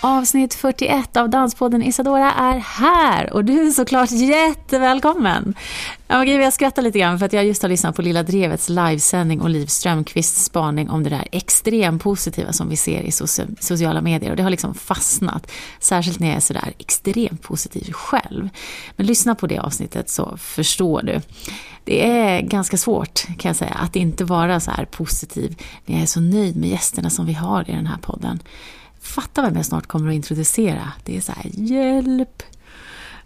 Avsnitt 41 av Danspodden Isadora är här och du är såklart jättevälkommen. Okay, jag skrattar lite grann för att jag just har lyssnat på Lilla Drevets livesändning och Liv Strömquists spaning om det där extremt positiva som vi ser i sociala medier och det har liksom fastnat. Särskilt när jag är sådär extremt positiv själv. Men lyssna på det avsnittet så förstår du. Det är ganska svårt kan jag säga att inte vara så här positiv när jag är så nöjd med gästerna som vi har i den här podden. Fatta vem jag snart kommer att introducera. Det är så här, hjälp!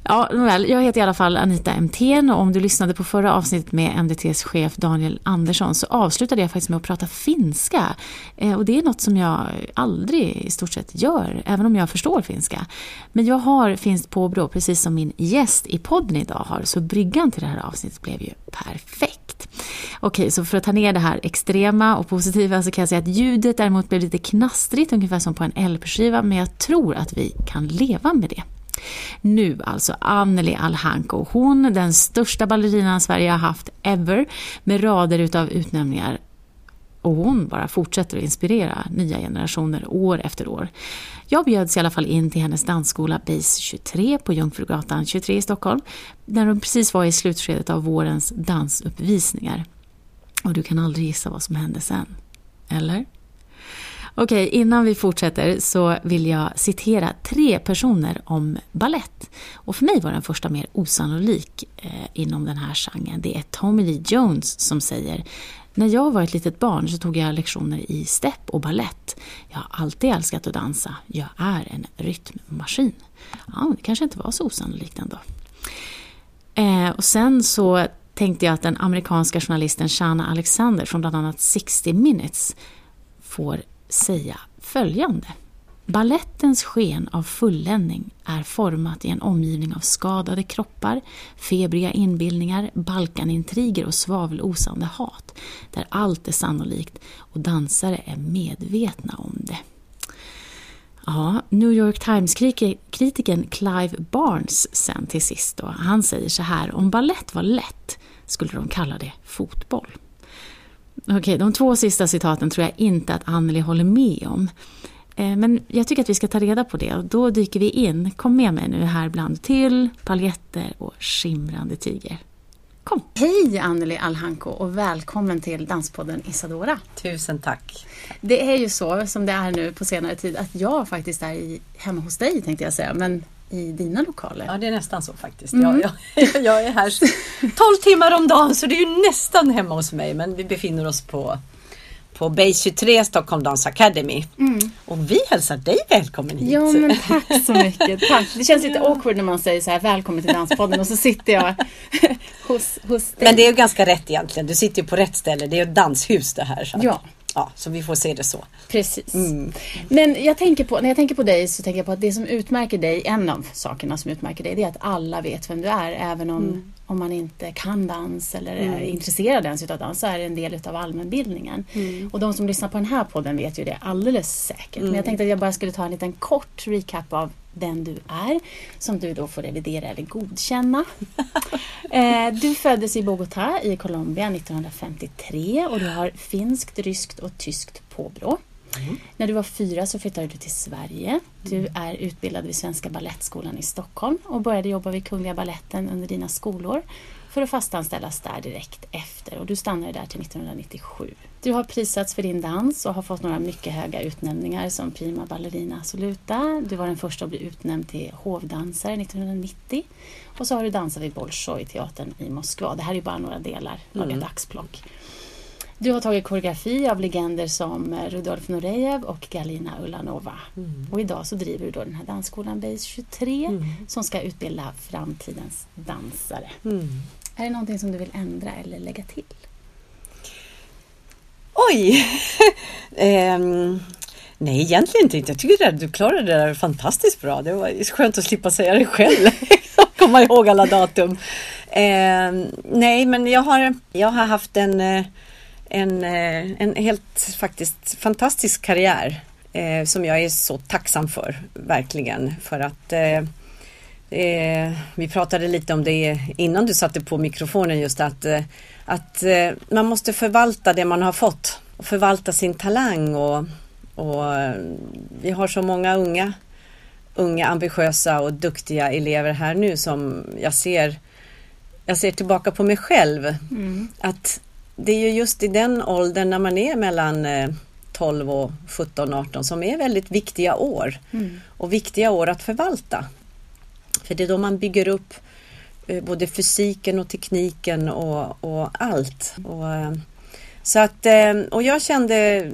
Ja, väl, jag heter i alla fall Anita MTN och om du lyssnade på förra avsnittet med MDTs chef Daniel Andersson så avslutade jag faktiskt med att prata finska. Eh, och det är något som jag aldrig i stort sett gör, även om jag förstår finska. Men jag har finskt påbrå, precis som min gäst i podden idag har, så bryggan till det här avsnittet blev ju perfekt. Okej, så för att ta ner det här extrema och positiva så kan jag säga att ljudet däremot blev lite knastrigt, ungefär som på en LP-skiva, men jag tror att vi kan leva med det. Nu alltså Anneli Alhanko. Hon, den största ballerinan Sverige har haft ever, med rader utav utnämningar. Och hon bara fortsätter att inspirera nya generationer år efter år. Jag bjöds i alla fall in till hennes dansskola Base 23 på Jungfrugatan 23 i Stockholm, när de precis var i slutskedet av vårens dansuppvisningar. Och du kan aldrig gissa vad som hände sen. Eller? Okej, innan vi fortsätter så vill jag citera tre personer om ballett. Och för mig var den första mer osannolik eh, inom den här genren. Det är Tommy Lee Jones som säger när jag var ett litet barn så tog jag lektioner i stepp och ballett. Jag har alltid älskat att dansa. Jag är en rytmmaskin. Ja, det kanske inte var så osannolikt ändå. Eh, och sen så tänkte jag att den amerikanska journalisten Shana Alexander från bland annat 60 Minutes får säga följande. Ballettens sken av fulländning är format i en omgivning av skadade kroppar, febriga inbildningar, balkanintriger och svavelosande hat, där allt är sannolikt och dansare är medvetna om det. Ja, New York Times-kritikern Clive Barnes sen till sist då, han säger så här, om ballett var lätt skulle de kalla det fotboll. Okej, de två sista citaten tror jag inte att Anneli håller med om. Eh, men jag tycker att vi ska ta reda på det och då dyker vi in. Kom med mig nu här bland till, paljetter och skimrande tiger. Kom! Hej Anneli Alhanko och välkommen till Danspodden Isadora. Tusen tack! Det är ju så som det är nu på senare tid att jag faktiskt är i, hemma hos dig tänkte jag säga. Men i dina lokaler. Ja, det är nästan så faktiskt. Mm. Jag, jag, jag, är här 12 timmar om dagen så det är ju nästan hemma hos mig. Men vi befinner oss på, på Base 23 Stockholm Dance Academy. Mm. Och vi hälsar dig välkommen hit. Ja, men tack så mycket. Tack. Det känns lite awkward när man säger så här, välkommen till Danspodden och så sitter jag hos, hos dig. Men det är ju ganska rätt egentligen. Du sitter ju på rätt ställe. Det är ju ett danshus det här. Så. Ja. Ja, så vi får se det så. Precis. Mm. Men jag tänker på, när jag tänker på dig så tänker jag på att det som utmärker dig, en av sakerna som utmärker dig, det är att alla vet vem du är. Även om, mm. om man inte kan dans eller mm. är intresserad ens utav dans så är det en del utav allmänbildningen. Mm. Och de som lyssnar på den här podden vet ju det alldeles säkert. Men jag mm. tänkte att jag bara skulle ta en liten kort recap av den du är, som du då får revidera eller godkänna. eh, du föddes i Bogotá i Colombia 1953 och du har finskt, ryskt och tyskt påbrå. Mm. När du var fyra så flyttade du till Sverige. Du mm. är utbildad vid Svenska Ballettskolan i Stockholm och började jobba vid Kungliga Balletten under dina skolår för att fastanställas där direkt efter och du stannade där till 1997. Du har prisats för din dans och har fått några mycket höga utnämningar som Prima Ballerina Assoluta. Du var den första att bli utnämnd till hovdansare 1990 och så har du dansat vid Bolshoi-teatern i Moskva. Det här är bara några delar av mm. ett axplock. Du har tagit koreografi av legender som Rudolf Nurejev och Galina Ulanova. Mm. Och idag så driver du då den här dansskolan Base 23 mm. som ska utbilda framtidens dansare. Mm. Är det någonting som du vill ändra eller lägga till? Oj! um, Nej, egentligen inte. Jag tycker att du klarade det där fantastiskt bra. Det var skönt att slippa säga det själv. Komma ihåg alla datum. Eh, nej, men jag har, jag har haft en, eh, en, eh, en helt faktiskt fantastisk karriär eh, som jag är så tacksam för, verkligen. För att eh, eh, vi pratade lite om det innan du satte på mikrofonen just att, eh, att man måste förvalta det man har fått och förvalta sin talang och, och vi har så många unga unga ambitiösa och duktiga elever här nu som jag ser jag ser tillbaka på mig själv. Mm. Att det är ju just i den åldern när man är mellan 12 och 17, 18 som är väldigt viktiga år. Mm. Och viktiga år att förvalta. För det är då man bygger upp eh, både fysiken och tekniken och, och allt. Och, eh, så att, eh, och jag kände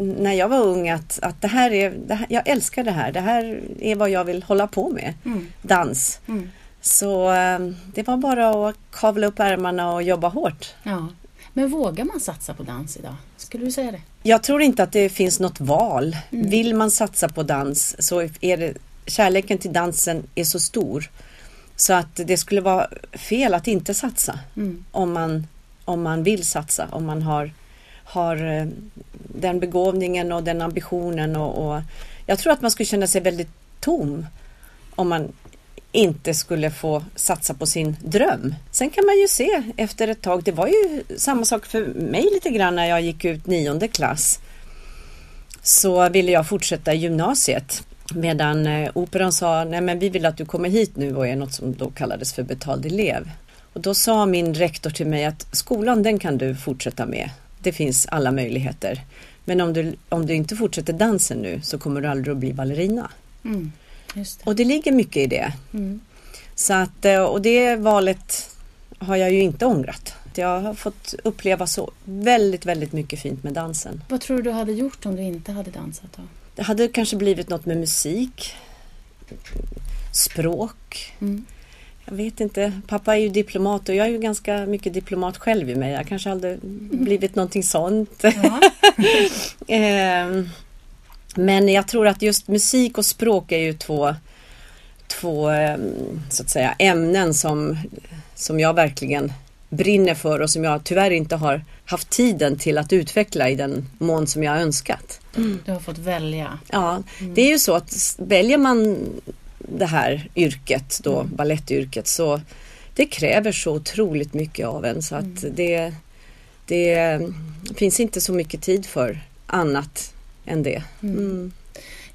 när jag var ung att, att det här är, det här, jag älskar det här. Det här är vad jag vill hålla på med. Mm. Dans. Mm. Så det var bara att kavla upp ärmarna och jobba hårt. Ja. Men vågar man satsa på dans idag? Skulle du säga det? Jag tror inte att det finns något val. Mm. Vill man satsa på dans så är det kärleken till dansen är så stor så att det skulle vara fel att inte satsa mm. om, man, om man vill satsa, om man har, har eh, den begåvningen och den ambitionen och, och jag tror att man skulle känna sig väldigt tom om man inte skulle få satsa på sin dröm. Sen kan man ju se efter ett tag, det var ju samma sak för mig lite grann när jag gick ut nionde klass. Så ville jag fortsätta gymnasiet medan eh, Operan sa, nej men vi vill att du kommer hit nu och är något som då kallades för betald elev. Och då sa min rektor till mig att skolan den kan du fortsätta med. Det finns alla möjligheter. Men om du, om du inte fortsätter dansen nu så kommer du aldrig att bli ballerina. Mm. Det. Och det ligger mycket i det. Mm. Så att, eh, och det valet har jag ju inte ångrat. Jag har fått uppleva så väldigt, väldigt mycket fint med dansen. Vad tror du du hade gjort om du inte hade dansat då? Det hade kanske blivit något med musik, språk. Mm. Jag vet inte. Pappa är ju diplomat och jag är ju ganska mycket diplomat själv i mig. Jag kanske hade mm. blivit någonting sånt. Ja. eh, men jag tror att just musik och språk är ju två, två ehm, så att säga, ämnen som, som jag verkligen brinner för och som jag tyvärr inte har haft tiden till att utveckla i den mån som jag önskat. Mm. Du har fått välja. Ja, mm. det är ju så att väljer man det här yrket då, mm. ballettyrket, så det kräver så otroligt mycket av en så att mm. det, det finns inte så mycket tid för annat än det. Mm.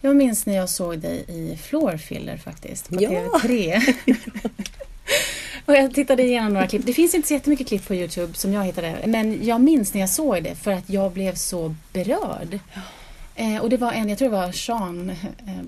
Jag minns när jag såg dig i Floorfiller faktiskt, på ja. TV3. och jag tittade igenom några klipp. Det finns inte så jättemycket klipp på Youtube som jag hittade. Men jag minns när jag såg det för att jag blev så berörd. Eh, och det var en, jag tror det var Sean eh,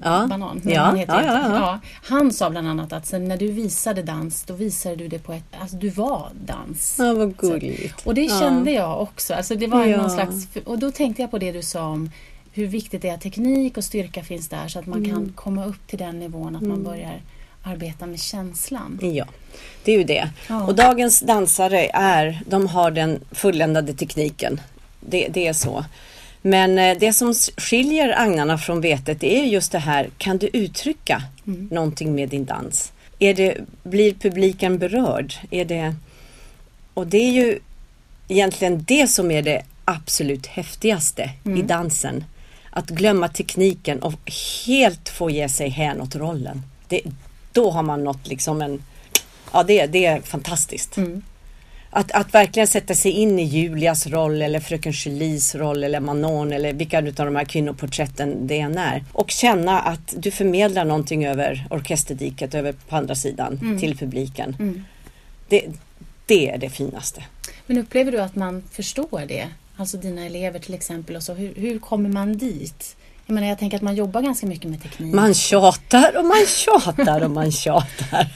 ja. Banan. Ja. Han, heter ja, ja, ja. han sa bland annat att sen när du visade dans, då visade du det på ett, alltså du var dans. Ja, vad gulligt. Så, och det kände jag också. Alltså det var någon slags, och då tänkte jag på det du sa om hur viktigt det är att teknik och styrka finns där så att man mm. kan komma upp till den nivån att mm. man börjar arbeta med känslan. Ja, det är ju det. Och dagens dansare är, de har den fulländade tekniken. Det, det är så. Men eh, det som skiljer agnarna från vetet är just det här, kan du uttrycka mm. någonting med din dans? Är det, blir publiken berörd? Är det, och det är ju egentligen det som är det absolut häftigaste mm. i dansen att glömma tekniken och helt få ge sig hän åt rollen. Det, då har man nått liksom en... Ja, det, det är fantastiskt. Mm. Att, att verkligen sätta sig in i Julias roll eller fröken Julies roll eller Manon eller vilka av de här kvinnoporträtten det än är. Och känna att du förmedlar någonting över orkesterdiket, över på andra sidan mm. till publiken. Mm. Det, det är det finaste. Men upplever du att man förstår det? Alltså dina elever till exempel. Och så, hur, hur kommer man dit? Jag menar, jag tänker att man jobbar ganska mycket med teknik. Man tjatar och man tjatar och man tjatar.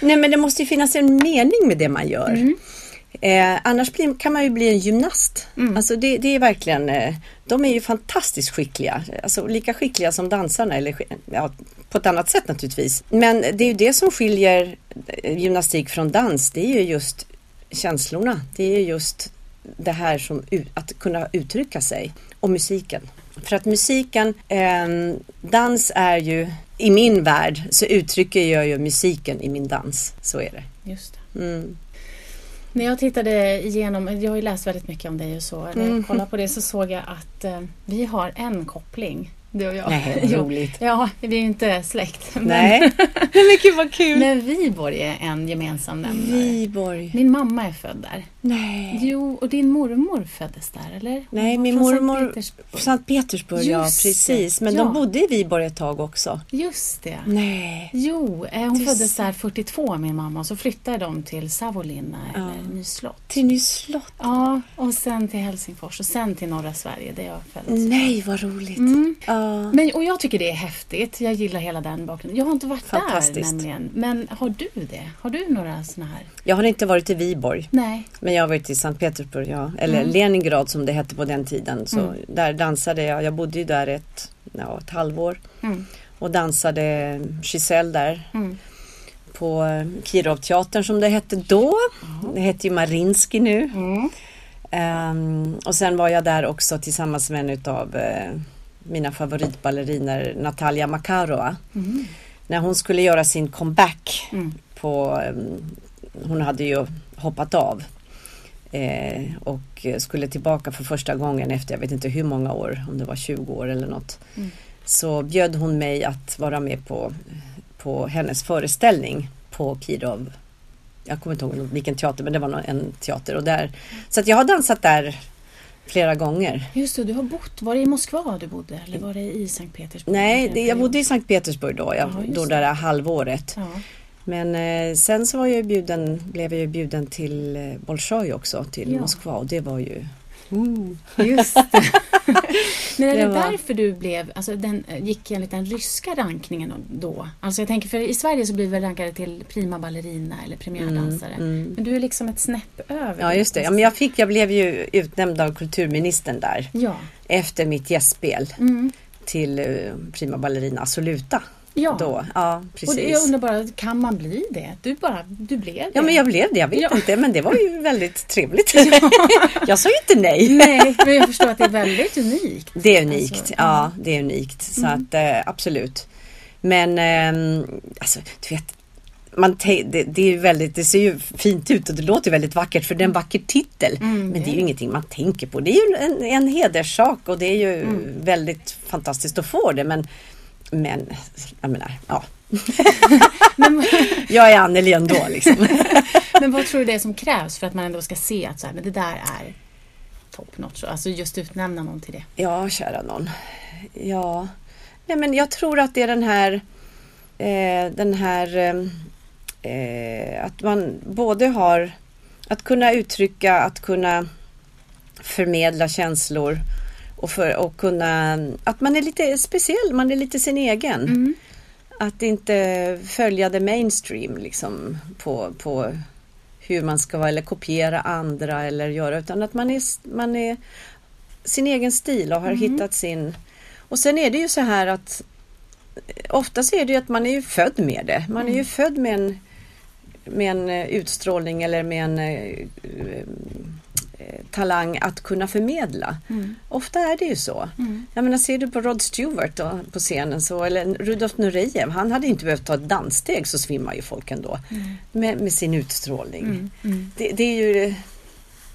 Nej men det måste ju finnas en mening med det man gör. Mm. Eh, annars blir, kan man ju bli en gymnast. Mm. Alltså det, det, är verkligen, eh, de är ju fantastiskt skickliga. Alltså lika skickliga som dansarna, eller ja, på ett annat sätt naturligtvis. Men det är ju det som skiljer eh, gymnastik från dans. Det är ju just känslorna. Det är just det här som att kunna uttrycka sig och musiken. För att musiken, eh, dans är ju, i min värld så uttrycker jag ju musiken i min dans. Så är det. Just det. Mm. När jag tittade igenom, jag har ju läst väldigt mycket om dig och så, när jag mm. kollade på det så såg jag att eh, vi har en koppling du och jag. Nej, roligt. Ja, vi är ju inte släkt. Men... Nej, men gud vad kul. Men Viborg är en gemensam nämnare. Viborg. Min mamma är född där. Nej. Jo, och din mormor föddes där, eller? Nej, min mormor... Sankt Petersburg, Sankt Petersburg ja, precis. Men ja. de bodde i Viborg ett tag också. Just det. Nej. Jo, eh, hon du föddes där 42, min mamma. Och så flyttade de till Savonlinna, ja. eller Nyslott. Till Nyslott? Ja, och sen till Helsingfors och sen till norra Sverige, där jag föddes. Nej, vad roligt. Mm. Ja. Men, och jag tycker det är häftigt. Jag gillar hela den bakgrunden. Jag har inte varit där nämligen. Men har du det? Har du några sådana här? Jag har inte varit i Viborg. Nej. Men jag har varit i Sankt Petersburg, ja. eller mm. Leningrad som det hette på den tiden. Så mm. Där dansade jag. Jag bodde ju där ett, ja, ett halvår. Mm. Och dansade Giselle där. Mm. På eh, Kirovteatern som det hette då. Det heter ju Marinsky nu. Um, och sen var jag där också tillsammans med en av uh, mina favoritballeriner Natalia Makarova. Mm. När hon skulle göra sin comeback mm. på um, Hon hade ju hoppat av Eh, och skulle tillbaka för första gången efter jag vet inte hur många år, om det var 20 år eller något. Mm. Så bjöd hon mig att vara med på, på hennes föreställning på Kirov. Jag kommer inte ihåg vilken teater men det var en teater. Och där, så jag har dansat där flera gånger. Just det, du har bott, var det i Moskva du bodde eller var det i Sankt Petersburg? Nej, det, jag bodde i Sankt Petersburg då, jag, ja, då det där halvåret. Ja. Men eh, sen så var jag bjuden, blev jag bjuden till eh, Bolshoi också, till ja. Moskva och det var ju Mm. Just det. Men är det, det var... därför du blev, alltså den eh, gick enligt den ryska rankningen då? Alltså jag tänker för i Sverige så blir vi rankade till prima ballerina eller premiärdansare. Mm, mm. Men du är liksom ett snäpp över. Ja just det. Ja, men jag, fick, jag blev ju utnämnd av kulturministern där. Ja. Efter mitt gästspel. Mm. Till uh, prima ballerina Assoluta. Ja. Då. ja, precis. Och jag undrar bara, kan man bli det? Du, bara, du blev det. Ja, men jag blev det. Jag vet ja. inte, men det var ju väldigt trevligt. jag sa ju inte nej. nej, men jag förstår att det är väldigt unikt. Det är unikt, alltså, ja. Det är unikt. Så mm. att eh, absolut. Men eh, alltså, du vet, man det, det, är väldigt, det ser ju fint ut och det låter väldigt vackert för det är en vacker titel. Mm, men det är ju ingenting man tänker på. Det är ju en, en hederssak och det är ju mm. väldigt fantastiskt att få det. Men men jag menar, ja. men, jag är Anneli ändå liksom. men vad tror du det är som krävs för att man ändå ska se att så här, men det där är top notch? Alltså just utnämna någon till det. Ja, kära någon. Ja, Nej, men jag tror att det är den här eh, den här eh, att man både har att kunna uttrycka, att kunna förmedla känslor och för att kunna, att man är lite speciell, man är lite sin egen. Mm. Att inte följa the mainstream liksom på, på hur man ska vara eller kopiera andra eller göra utan att man är, man är sin egen stil och har mm. hittat sin. Och sen är det ju så här att oftast är det ju att man är ju född med det. Man är ju mm. född med en, med en utstrålning eller med en Eh, talang att kunna förmedla. Mm. Ofta är det ju så. Mm. Jag menar, ser du på Rod Stewart då, på scenen så, eller Rudolf Nurejev, han hade inte behövt ta ett danssteg så svimmar ju folk ändå. Mm. Med, med, sin utstrålning. Mm. Mm. Det, det, är ju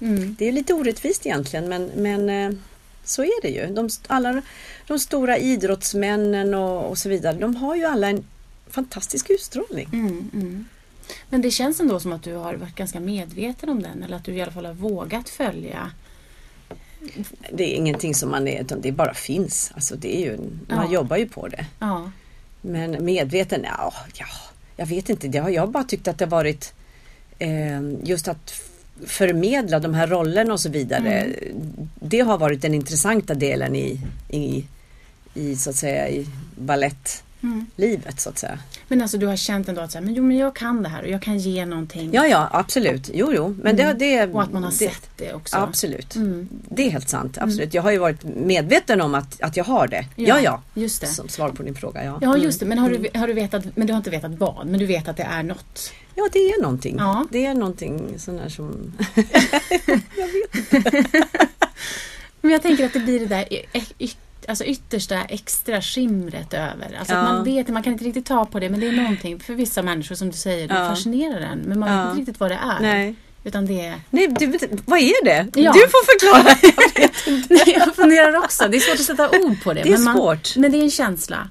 mm. det är lite orättvist egentligen men, men eh, så är det ju. De, alla de stora idrottsmännen och, och så vidare, de har ju alla en fantastisk utstrålning. Men det känns ändå som att du har varit ganska medveten om den eller att du i alla fall har vågat följa det är ingenting som man är, utan det bara finns. Alltså det är ju, man ja. jobbar ju på det. Ja. Men medveten, ja, ja, jag vet inte. Det har, jag har bara tyckt att det har varit eh, just att förmedla de här rollerna och så vidare. Mm. Det har varit den intressanta delen i, i, i så att säga i ballett mm. så att säga. Men alltså du har känt ändå att så här, men, jo, men jag kan det här och jag kan ge någonting. Ja, ja, absolut. Jo, jo. Men mm. det, det, och att man har det, sett det också. Absolut. Mm. Det är helt sant. Absolut. Mm. Jag har ju varit medveten om att, att jag har det. Ja, ja. ja. Just det. Som svar på din fråga. Ja, ja just det. Men har du, mm. har du vetat, men du har inte vetat vad, men du vet att det är något? Ja, det är någonting. Ja. Det är någonting sån här som... jag vet inte. men jag tänker att det blir det där yt, alltså yttersta extra skimret över. Alltså Ja. att man vet, man kan inte riktigt ta på det men det är någonting för vissa människor som du säger, Ja. fascinerar en men man Ja. vet inte riktigt vad det är. Nej. Utan det är... Nej, du, vad är det? Ja. Du får förklara. Jag. Jag funderar också, det är svårt att sätta ord på det. Det är men man, svårt. Men det är en känsla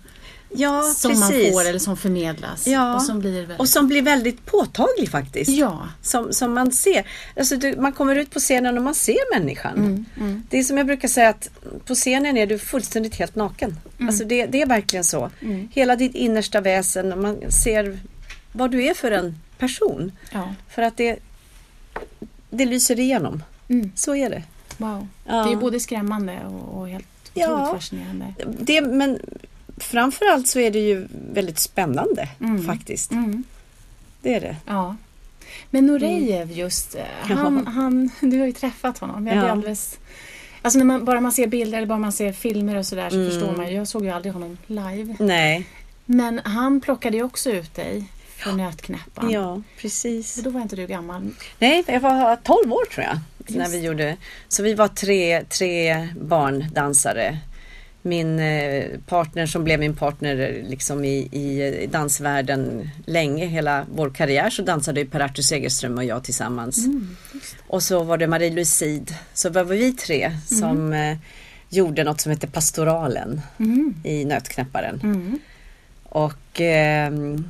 Ja, som precis. man får eller som förmedlas. Ja. Och som blir väldigt... Och som blir väldigt påtaglig faktiskt. Ja. Som, som man ser. Alltså, du, man kommer ut på scenen och man ser människan. Mm, mm. Det är som jag brukar säga att på scenen är du fullständigt helt naken. Alltså det, det är verkligen så. Mm. Hela ditt innersta väsen och man ser vad du är för en person. Ja. För att det, det lyser igenom. Mm. Så är det. Wow. Ja. Det är både skrämmande och, och helt otroligt fascinerande. det men framförallt så är det ju väldigt spännande Mm. faktiskt. Mm. Det är det. Ja. Men Nurejev just, eh, han, han, du har ju träffat honom. Jag Ja. alldeles... Alltså när man, bara man ser bilder eller bara man ser filmer och sådär så Mm. förstår man ju. Jag såg ju aldrig honom live. Nej. Men han plockade ju också ut dig från nötknäpparen. Ja, precis. Och då var inte du gammal. Nej, jag var 12 år tror jag. När vi gjorde. Så vi var tre, tre barndansare. Min eh, partner som blev min partner eh, liksom i, i dansvärlden länge, hela vår karriär så dansade ju Per-Artur Segerström och jag tillsammans. Mm. Och så var det Marie-Louise Sid. Så var vi tre som eh, gjorde något som heter Pastoralen Mm. i Nötknäpparen. Mm. Och ehm,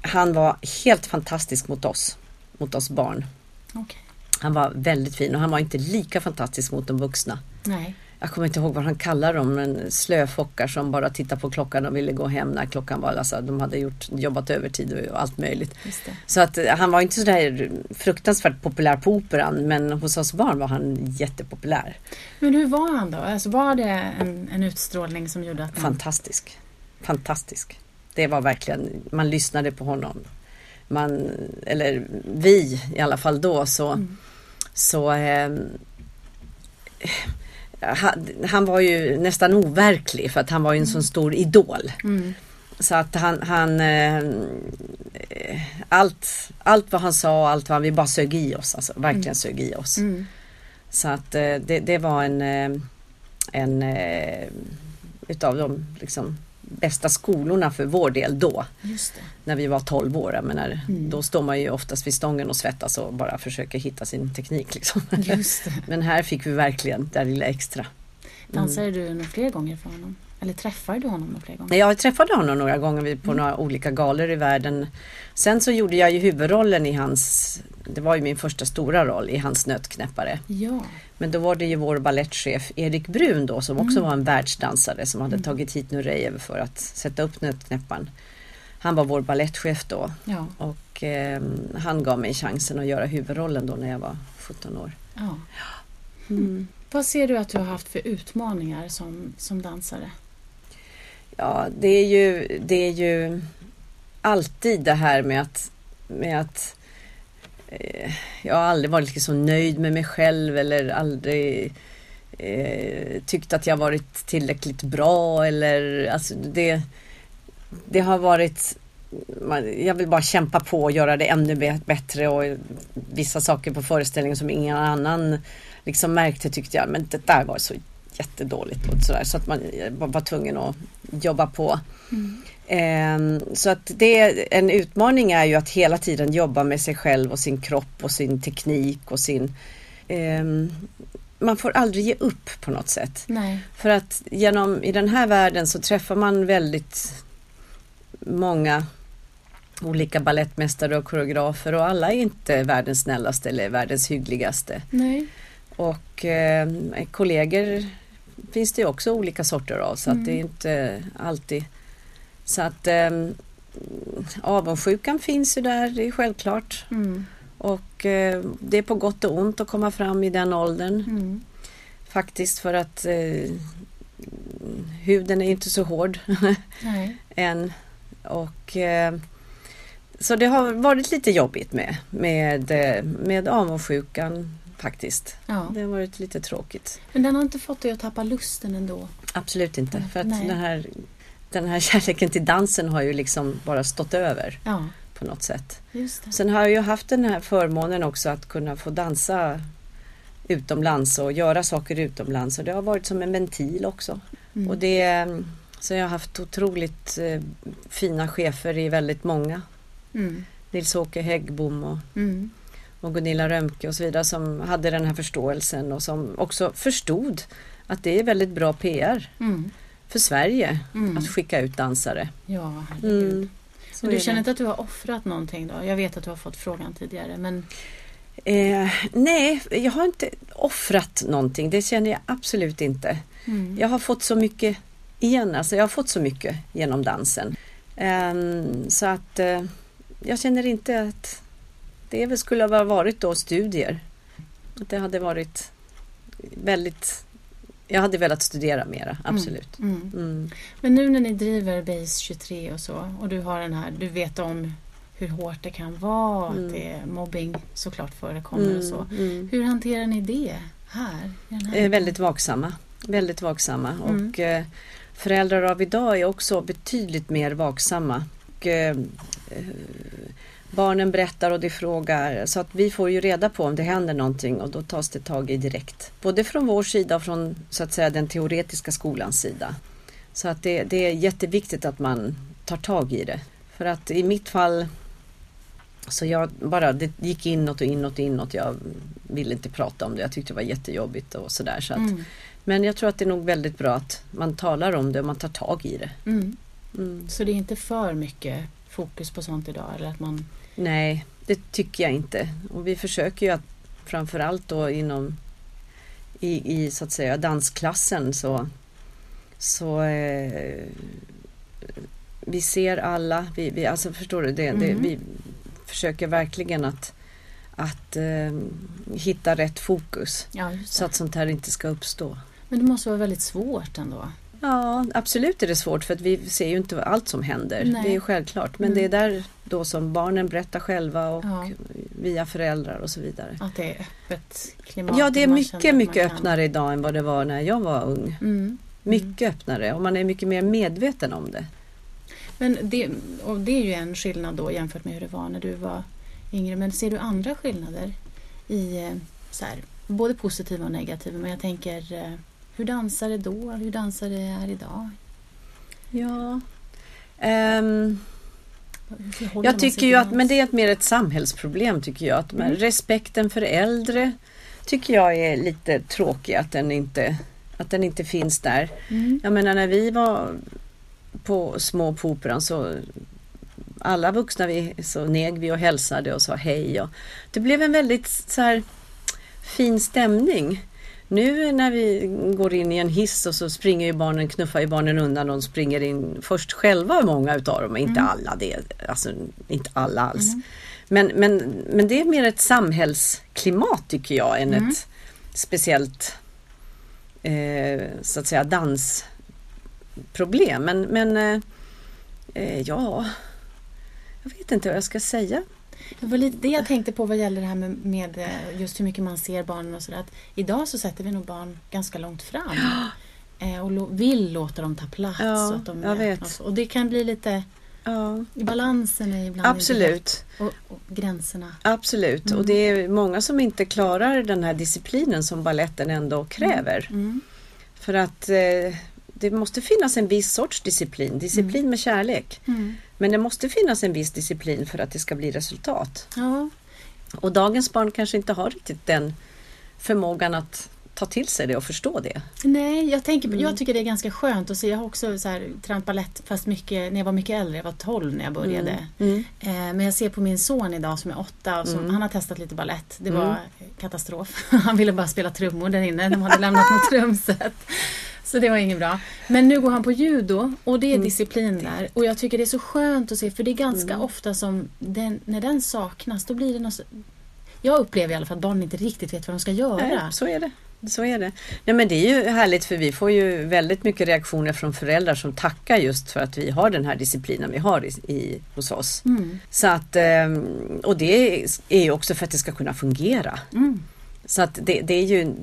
han var helt fantastisk mot oss, mot oss barn. Okej. Han var väldigt fin och han var inte lika fantastisk mot de vuxna. Nej. Jag kommer inte ihåg vad han kallar dem, men slöfockar som bara tittade på klockan och ville gå hem när klockan var, alltså de hade gjort, jobbat övertid och allt möjligt. Så att eh, han var inte sådär fruktansvärt populär på operan men hos oss barn var han jättepopulär. Men hur var han då? Alltså var det en, en utstrålning som gjorde att man... Fantastisk. Fantastisk. Det var verkligen, man lyssnade på honom. Man, eller vi i alla fall då så, Mm. så eh, han, han var ju nästan overklig för att han var ju en sån stor idol. Mm. Så att han, han eh, allt, allt vad han sa, allt vad han, vi bara sög i oss, alltså verkligen sög i oss. Mm. Så att eh, det, det var en, eh, en eh, utav de liksom, bästa skolorna för vår del då. När vi var 12 år. Jag menar, Mm. Då står man ju oftast vid stången och svettas och bara försöker hitta sin teknik. Liksom. Men här fick vi verkligen det där lilla extra. Dansade du några fler gånger för honom? Eller träffade du honom några fler gånger? Nej, Jag träffade honom några gånger på några olika galor i världen. Sen så gjorde jag ju huvudrollen i hans, det var ju min första stora roll i hans Nötknäppare. Ja. Men då var det ju vår ballettchef Erik Brun då som också Mm. var en världsdansare som hade Mm. tagit hit Nurejev för att sätta upp Nötknäpparen. Han var vår ballettchef då Ja. och eh, han gav mig chansen att göra huvudrollen då när jag var 17 år. ja. Mm. Vad ser du att du har haft för utmaningar som, som dansare? Ja, det är ju, det är ju alltid det här med att, med att eh, jag har aldrig varit liksom så nöjd med mig själv eller aldrig eh, tyckt att jag varit tillräckligt bra eller alltså det, det har varit jag vill bara kämpa på och göra det ännu bättre och vissa saker på föreställningen som ingen annan liksom märkte tyckte jag, men det där var så jättedåligt och sådär så att man var, tvungen att jobba på. Mm. Ehm, så att det är, en utmaning är ju att hela tiden jobba med sig själv och sin kropp och sin teknik och sin ehm, man får aldrig ge upp på något sätt. Nej. För att genom, i den här världen så träffar man väldigt många olika ballettmästare och koreografer och alla är inte världens snällaste eller världens hyggligaste. Nej. Och eh, kollegor finns det också olika sorter av så Mm. att det är inte alltid så att eh, avundsjukan finns ju där, det är självklart. Mm. Och eh, det är på gott och ont att komma fram i den åldern Mm. faktiskt för att eh, huden är inte så hård än. Och, eh, så det har varit lite jobbigt med, med, eh, med avundsjukan faktiskt. Ja. Det har varit lite tråkigt. Men den har inte fått dig att tappa lusten ändå? Absolut inte. För att Nej. den här, den här kärleken till dansen har ju liksom bara stått över Ja, på något sätt. Sen har jag ju haft den här förmånen också att kunna få dansa utomlands och göra saker utomlands och det har varit som en ventil också. Mm. Och det, så jag har haft otroligt eh, fina chefer i väldigt många. Mm. Nils-Åke Häggbom och, mm. Och Gunilla Römke och så vidare som hade den här förståelsen och som också förstod att det är väldigt bra PR mm. för Sverige mm. att skicka ut dansare. Ja, herregud. Men du känner inte att du har offrat någonting då? Jag vet att du har fått frågan tidigare men Eh, nej, jag har inte offrat någonting. Det känner jag absolut inte. Mm. Jag har fått så mycket igen. Alltså jag har fått så mycket genom dansen. Eh, så att eh, jag känner inte att det skulle ha varit då studier. Det hade varit väldigt jag hade velat studera mera, mm. absolut. Mm, mm. Mm. Men nu när ni driver Base 23 och så och du har den här, du vet om hur hårt det kan vara, mm. att det mobbing såklart förekommer mm. och så. Mm. Hur hanterar ni det här? här väldigt vaksamma. Väldigt vaksamma mm. och eh, föräldrar av idag är också betydligt mer vaksamma. Och, eh, barnen berättar och de frågar så att vi får ju reda på om det händer någonting och då tas det tag i direkt. Både från vår sida och från så att säga den teoretiska skolans sida. Så att det, det är jätteviktigt att man tar tag i det. För att i mitt fall så jag bara, det gick inåt och inåt och inåt. Jag ville inte prata om det. Jag tyckte det var jättejobbigt och sådär. Så mm. Men jag tror att det är nog väldigt bra att man talar om det och man tar tag i det. Mm. Mm. Så det är inte för mycket fokus på sånt idag? Eller att man... Nej, det tycker jag inte. Och vi försöker ju att framförallt då inom i, i så att säga dansklassen så, så eh, vi ser alla, vi, vi, alltså förstår du, det, det, mm. vi, försöker verkligen att, att eh, hitta rätt fokus. Ja, så att sånt här inte ska uppstå. Men det måste vara väldigt svårt ändå? Ja, absolut är det svårt för att vi ser ju inte allt som händer. Nej. Det är självklart. Men mm. det är där då som barnen berättar själva och ja. via föräldrar och så vidare. Att det är öppet klimat? Ja, det är mycket, mycket öppnare idag än vad det var när jag var ung. Mm. Mycket mm. öppnare och man är mycket mer medveten om det. Men det, och det är ju en skillnad då jämfört med hur det var när du var yngre. Men ser du andra skillnader i eh, så här, både positiva och negativa? Men jag tänker eh, hur dansar det då? Hur dansar det här idag? Ja. Um, jag tycker ju att men det är mer ett samhällsproblem tycker jag. Att mm. Respekten för äldre tycker jag är lite tråkig att den inte, att den inte finns där. Mm. Jag menar när vi var på små på Operan så alla vuxna vi, så neg vi och hälsade och sa hej. Och det blev en väldigt så här, fin stämning. Nu när vi går in i en hiss och så springer ju barnen, knuffar ju barnen undan och springer in först själva många utav dem, inte mm. alla det, alltså inte alla alls. Mm. Men, men, men det är mer ett samhällsklimat tycker jag än mm. ett speciellt eh, så att säga dans problem. Men, men eh, eh, ja, jag vet inte vad jag ska säga. Det var lite det jag tänkte på vad gäller det här med, med eh, just hur mycket man ser barnen och sådär. Idag så sätter vi nog barn ganska långt fram. eh, och vill låta dem ta plats. Ja, att de jag vet. Och, det kan bli lite Ja. Balansen är ibland Absolut. Och, och, gränserna. Absolut. Mm. Och det är många som inte klarar den här disciplinen som balletten ändå kräver. Mm. Mm. För att eh, det måste finnas en viss sorts disciplin, disciplin mm. med kärlek. Men det måste finnas en viss disciplin för att det ska bli resultat. Ja. Och dagens barn kanske inte har riktigt den förmågan att ta till sig det och förstå det. Nej, jag, tänker, mm. jag tycker det är ganska skönt att se. Jag har också så här, tränat balett fast mycket när jag var mycket äldre. Jag var 12 när jag började. Mm. Mm. Eh, men jag ser på min son idag som är 8 och som, mm. han har testat lite balett. Det var mm. katastrof. han ville bara spela trummor där inne. De hade lämnat något trumset. Så det var inget bra. Men nu går han på judo och det är mm. disciplin där. Och jag tycker det är så skönt att se för det är ganska mm. ofta som den, när den saknas då blir det något jag upplever i alla fall att barn inte riktigt vet vad de ska göra. Nej, så är det. Så är det. Nej, men det är ju härligt för vi får ju väldigt mycket reaktioner från föräldrar som tackar just för att vi har den här disciplinen vi har i, i hos oss. Mm. Så att, ehm, och det är ju också för att det ska kunna fungera. Mm. Så att det, det, är ju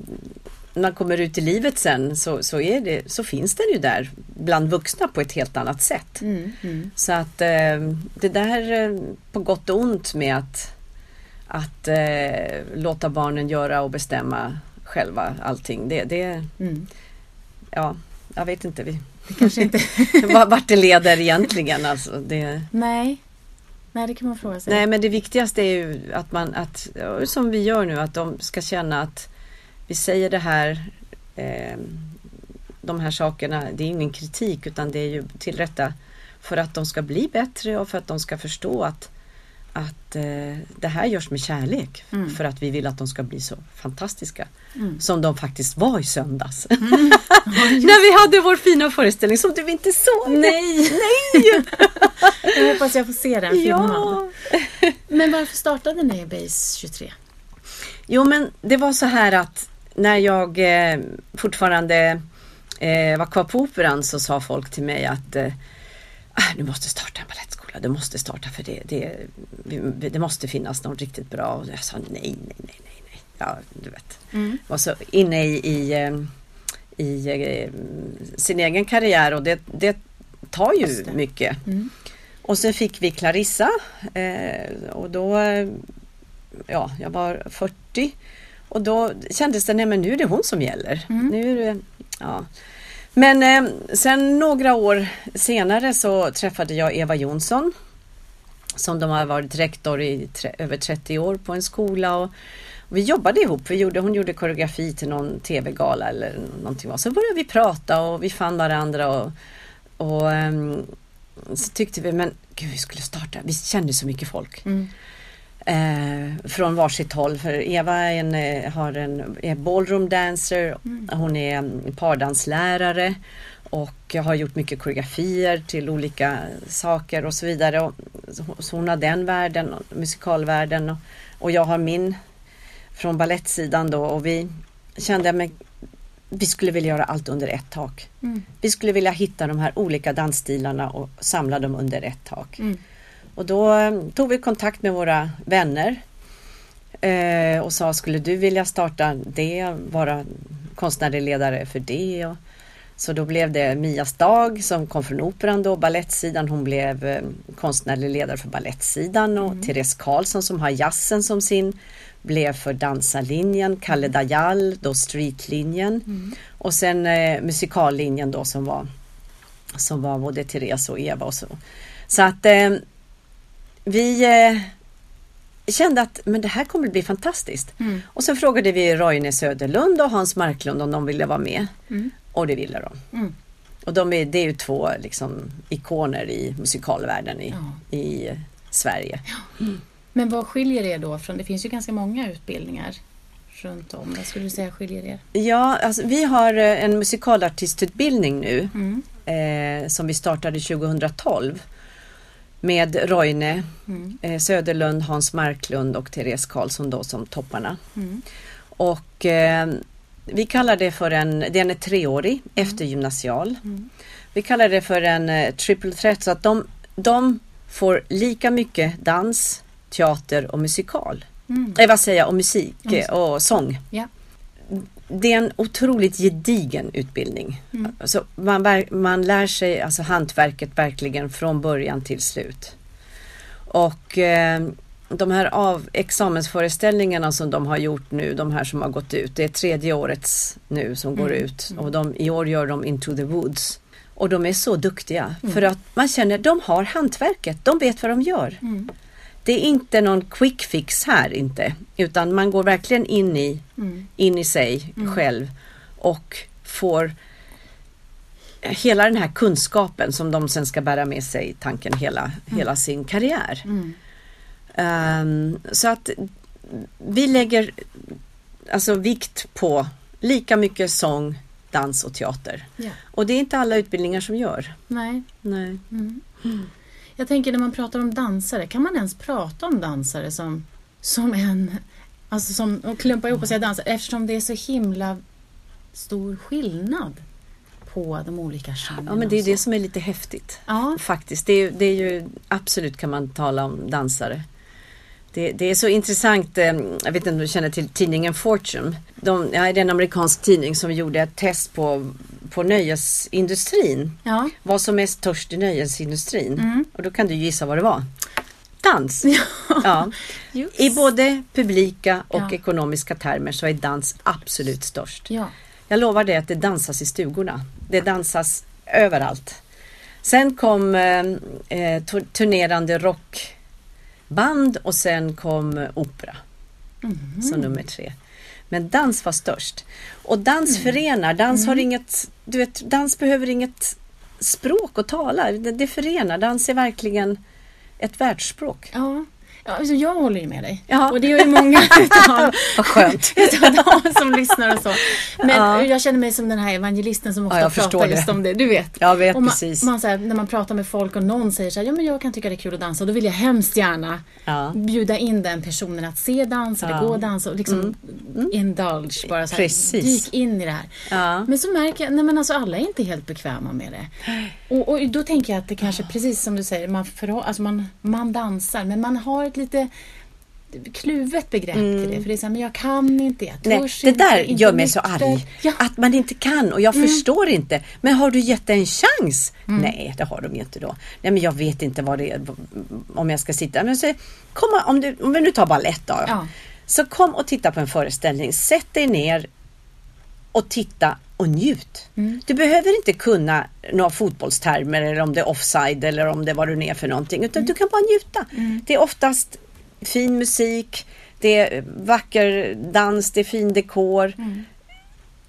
man kommer ut i livet sen så, så, är det, så finns den ju där bland vuxna på ett helt annat sätt. Mm, mm. Så att eh, det där eh, på gott och ont med att, att eh, låta barnen göra och bestämma själva allting. Det, det, mm. ja, jag vet inte. Vi, det kanske inte vart det leder egentligen. Alltså, det... Nej. Nej, det kan man fråga sig. Nej, men det viktigaste är ju att man, att, som vi gör nu, att de ska känna att vi säger det här, eh, de här sakerna, det är ingen kritik utan det är ju tillrätta för att de ska bli bättre och för att de ska förstå att att eh, det här görs med kärlek mm. för att vi vill att de ska bli så fantastiska mm. som de faktiskt var i söndags. Mm. När vi hade vår fina föreställning som du inte såg. Nej! Nej! jag hoppas jag får se den filmad. Ja. Men varför startade ni Base 23? Jo men det var så här att när jag eh, fortfarande eh, var kvar på Operan så sa folk till mig att eh, ah, du måste starta en balettskola, du måste starta för det, det, det måste finnas något riktigt bra. Och jag sa nej, nej, nej, nej, nej. Ja, du vet. Mm. Var så inne i, i, eh, i, eh, sin egen karriär och det, det tar ju det. mycket. Mm. Och sen fick vi Clarissa eh, och då, ja, jag var 40 och då kändes det, nej men nu är det hon som gäller. Mm. Nu det, ja. Men eh, sen några år senare så träffade jag Eva Jonsson som de har varit rektor i tre, över 30 år på en skola. Och, och vi jobbade ihop. Vi gjorde, hon gjorde koreografi till någon tv-gala eller någonting. Så började vi prata och vi fann varandra. Och, och um, så tyckte vi, men gud vi skulle starta. Vi kände så mycket folk. Mm eh, från varsitt håll. För Eva är en, eh, har en, är ballroom dancer, mm. hon är pardanslärare och har gjort mycket koreografier till olika saker och så vidare. Och, så hon har den världen, musikalvärlden och, och jag har min från ballettsidan då och vi kände att vi skulle vilja göra allt under ett tak. Mm. Vi skulle vilja hitta de här olika dansstilarna och samla dem under ett tak. Mm. Och då eh, tog vi kontakt med våra vänner eh, och sa skulle du vilja starta det, vara konstnärlig ledare för det. Och, så då blev det Mias dag som kom från Operan då, ballettsidan. Hon blev eh, konstnärlig ledare för ballettsidan och mm. Therese Karlsson som har jazzen som sin blev för dansarlinjen, Kalle Dajal då streetlinjen mm. och sen eh, musikallinjen då som var som var både Therese och Eva och så. Så att eh, vi eh, kände att men det här kommer att bli fantastiskt. Mm. Och så frågade vi Roine Söderlund och Hans Marklund om de ville vara med. Mm. Och det ville de. Mm. Och de är, det är ju två liksom, ikoner i musikalvärlden i, ja. i Sverige. Ja. Men vad skiljer er då från, det finns ju ganska många utbildningar runt om. Vad skulle du säga skiljer er? Ja, alltså, vi har eh, en musikalartistutbildning nu mm. eh, som vi startade 2012 med Roine mm. eh, Söderlund, Hans Marklund och Therese Karlsson då som topparna. Mm. Och eh, vi kallar det för en, den är treårig, mm. eftergymnasial. Mm. Vi kallar det för en eh, triple threat så att de, de får lika mycket dans, teater och musikal. Mm. Eh, vad säger jag, och musik och sång. Ja det är en otroligt gedigen utbildning. Mm. Alltså man, man lär sig alltså hantverket verkligen från början till slut. Och eh, de här av examensföreställningarna som de har gjort nu, de här som har gått ut, det är tredje årets nu som mm. går ut och de, i år gör de Into the Woods. Och de är så duktiga mm. för att man känner att de har hantverket, de vet vad de gör. Mm det är inte någon quick fix här inte, utan man går verkligen in i, mm. in i sig mm. själv och får hela den här kunskapen som de sen ska bära med sig tanken hela, mm. hela sin karriär. Um, så att vi lägger alltså vikt på lika mycket sång, dans och teater. Yeah. Och det är inte alla utbildningar som gör. Nej. Nej. Jag tänker när man pratar om dansare, kan man ens prata om dansare som, som en... Alltså som, och klumpa ihop och säga dansare eftersom det är så himla stor skillnad på de olika genrerna. Ja men det är det som är lite häftigt. Ja. Faktiskt. Det är, det är ju absolut kan man tala om dansare. Det, det, är så intressant, eh, jag vet inte om du känner till tidningen Fortune. De, ja, det är en amerikansk tidning som gjorde ett test på, på nöjesindustrin. Ja. Vad som är störst i nöjesindustrin. Mm. Och då kan du gissa vad det var. Dans! Ja. ja. I både publika och ja. ekonomiska termer så är dans absolut störst. Ja. Jag lovar dig att det dansas i stugorna. Det dansas överallt. Sen kom eh, eh tur- rockband och sen kom opera Mhm. som nummer tre. Men dans var störst. Och dans Mm. förenar. Dans har inget, du vet, dans behöver inget språk att tala. Det, det förenar. Dans är verkligen ett världsspråk. Ja, ja alltså jag håller ju med dig. Ja. Och det gör ju många utav, Vad skönt. utav de som lyssnar och så. Men Ja. jag känner mig som den här evangelisten som ofta Ja, pratar just det. om det. Du vet. Jag vet och man, precis. Man, så här, när man pratar med folk och någon säger så här, ja men jag kan tycka det är kul att dansa. Då vill jag hemskt gärna Ja. bjuda in den personen att se dans eller. Mm. gå och dansa och liksom indulge. Bara så här, Precis. dyk in i det här. Men så märker jag, nej men alltså alla är inte helt bekväma med det. Och, och då tänker jag att det kanske, precis som du säger, man, förhå- alltså man, man dansar men man har ett lite kluvet begrepp till det. För det är så här, men jag kan inte, jag Nej, törs det inte, där inte gör mig så nykter. arg. Ja. Att man inte kan och jag förstår inte. Men har du gett det en chans? Nej, det har de ju inte då. Nej, men jag vet inte vad det är om jag ska sitta. Men så, komma, om, du, om vi nu tar balett då. Ja. Så kom och titta på en föreställning. Sätt dig ner och titta och njut. Du behöver inte kunna några fotbollstermer eller om det är offside eller om det det nu är för någonting. Utan du kan bara njuta. Det är oftast fin musik, det är vacker dans, det är fin dekor.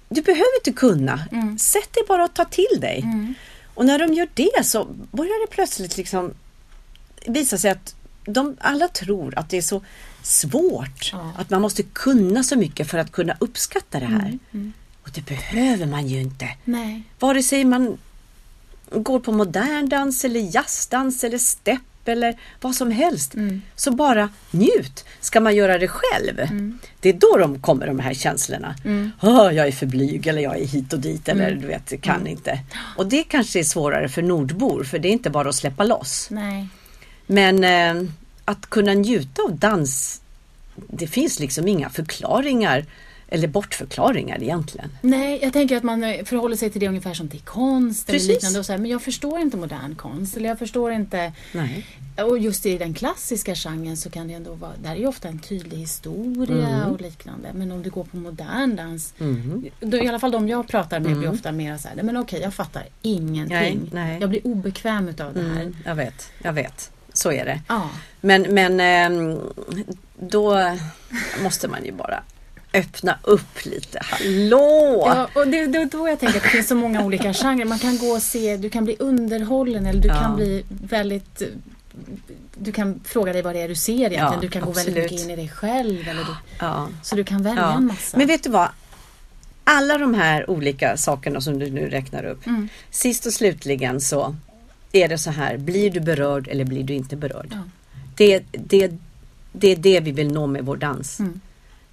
Du behöver inte kunna. Sätt dig bara och ta till dig. Och när de gör det så börjar det plötsligt liksom visa sig att de alla tror att det är så svårt. Ja. Att man måste kunna så mycket för att kunna uppskatta det här. Och det behöver man ju inte. Nej. Vare sig man går på modern dans eller jazzdans eller stepp eller vad som helst. Så bara njut. Ska man göra det själv, det är då de kommer de här känslorna. "Åh, jag är för blyg eller jag är hit och dit eller du vet, kan inte. Och det kanske är svårare för nordbor för det är inte bara att släppa loss. Nej. Men eh, att kunna njuta av dans, det finns liksom inga förklaringar eller bortförklaringar egentligen. Nej, jag tänker att man förhåller sig till det ungefär som till konst Precis. eller liknande. Och så här, men jag förstår inte modern konst. Eller jag förstår inte... Nej. Och just i den klassiska genren så kan det ändå vara... Där är ju ofta en tydlig historia Mm. och liknande. Men om du går på modern dans. Då, I alla fall de jag pratar med blir ofta mer så här, men okej jag fattar ingenting. Mm. Nej, nej. Jag blir obekväm utav det här. Mm, jag vet, jag vet. Så är det. Ja. Men, men ehm, då måste man ju bara öppna upp lite. Hallå! Ja, och det, är då jag tänker att det finns så många olika genrer. Man kan gå och se, du kan bli underhållen eller du Ja. kan bli väldigt du kan fråga dig vad det är du ser egentligen. Ja, du kan gå väldigt absolut. mycket in i dig själv. Eller du, Ja. så du kan välja Ja. en massa. Men vet du vad? Alla de här olika sakerna som du nu räknar upp. Mm. Sist och slutligen så är det så här. Blir du berörd eller blir du inte berörd? Det, det, det är det vi vill nå med vår dans. Mm.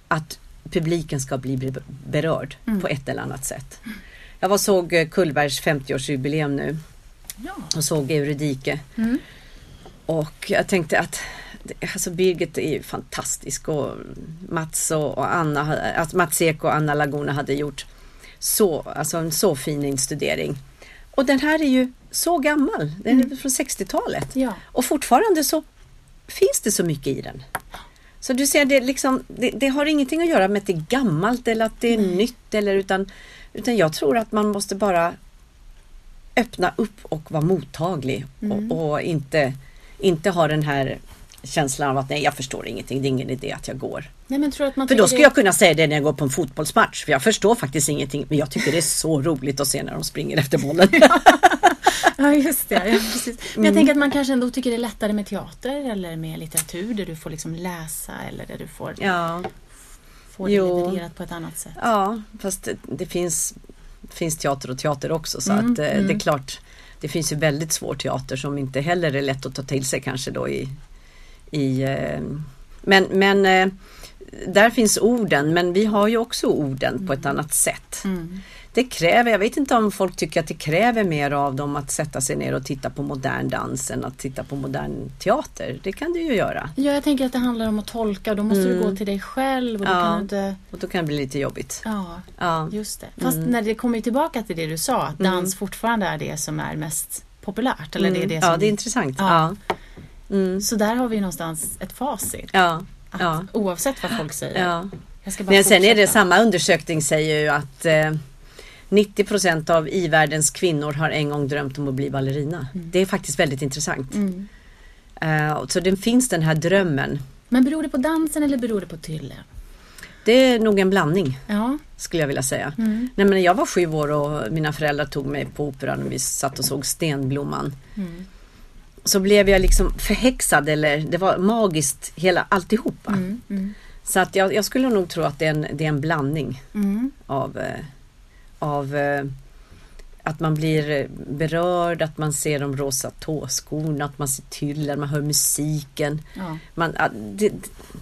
Att publiken ska bli be- berörd Mm. på ett eller annat sätt. Jag var såg eh, Kullbergs 50-årsjubileum nu Ja. och såg Euridike. Mm. Och jag tänkte att alltså Birgit är ju fantastisk och Mats och, Anna, att Mats Ek och Anna Laguna hade gjort så, alltså en så fin instudering. Och den här är ju så gammal, den är från 60-talet. Ja. Och fortfarande så finns det så mycket i den. Så du ser, det, liksom, det, det har ingenting att göra med att det är gammalt eller att det är nytt. Eller, utan, utan jag tror att man måste bara öppna upp och vara mottaglig. Och, och inte, inte ha den här känslan av att nej, jag förstår ingenting, det är ingen idé att jag går. Nej, men tror att man För då skulle det- jag kunna säga det när jag går på en fotbollsmatch. För jag förstår faktiskt ingenting, men jag tycker det är så roligt att se när de springer efter bollen. Ja, just det. Ja, precis. Men Mm. jag tänker att man kanske ändå tycker det är lättare med teater eller med litteratur där du får liksom läsa eller där du får, ja. får det Jo. levererat på ett annat sätt. Ja, fast det, det finns, finns teater och teater också så Mm, att eh, det mm. är klart Det finns ju väldigt svår teater som inte heller är lätt att ta till sig kanske då i, i eh, Men, men eh, där finns orden men vi har ju också orden på ett annat sätt. Mm. Det kräver, jag vet inte om folk tycker att det kräver mer av dem att sätta sig ner och titta på modern dans än att titta på modern teater. Det kan du ju göra. Ja, jag tänker att det handlar om att tolka då måste du gå till dig själv och då Mm. Ja. kan du inte... Och då kan det bli lite jobbigt. Ja, Ja, just det. Fast när det kommer tillbaka till det du sa, att dans fortfarande är det som är mest populärt. Eller det är Mm. det som... ja det är intressant. Ja. Mm. Så där har vi någonstans ett facit. Ja. Att Ja. Oavsett vad folk säger. Ja. Jag ska bara Men sen är det samma undersökning säger ju att eh, 90 procent av i-världens kvinnor har en gång drömt om att bli ballerina. Det är faktiskt väldigt intressant. Mm. Eh, så det finns den här drömmen. Men beror det på dansen eller beror det på Tylle? Det är nog en blandning Ja. skulle jag vilja säga. Mm. Nej, men jag var sju år och mina föräldrar tog mig på operan och vi satt och såg Stenblomman. Mm. Så blev jag liksom förhäxad eller det var magiskt hela alltihopa. Mm. Mm. Så att jag, jag skulle nog tro att det är en, det är en blandning Mm. av, eh, av eh, att man blir berörd, att man ser de rosa tåskorna, att man ser tyllen, man hör musiken. Ja. Man, det,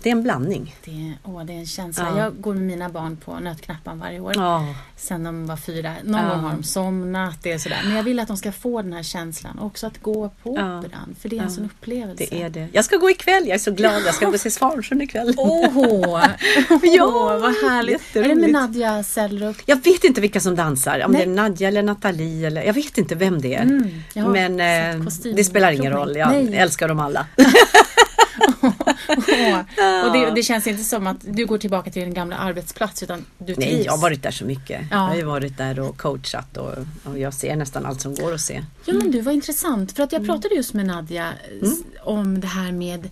det är en blandning. Det, är, åh, det är en känsla. Ja. Jag går med mina barn på Nötknappan varje år. Ja, Sen de var fyra. Någon gång har de somnat. Det är sådär. Men jag vill att de ska få den här känslan. Och också att gå på operan. För det är en sån upplevelse. det är det. Jag ska gå ikväll, jag är så glad. Jag ska gå och se Svansjön ikväll. Åh, Ja, vad härligt. Är det med. Nadja Sellrup? Jag vet inte vilka som dansar, om Nej. det är Nadja eller Nathalie eller jag vet inte vem det är. Mm, Men eh, det spelar ingen roll, jag Nej. älskar dem alla. Åh. Och det, det känns inte som att du går tillbaka till din gamla arbetsplats utan du trivs. Nej, jag har varit där så mycket. Ja. Jag har ju varit där och coachat och, och jag ser nästan allt som går att se. Ja men du, vad intressant. För att Mm. jag pratade just med Nadja s- om det här med eh,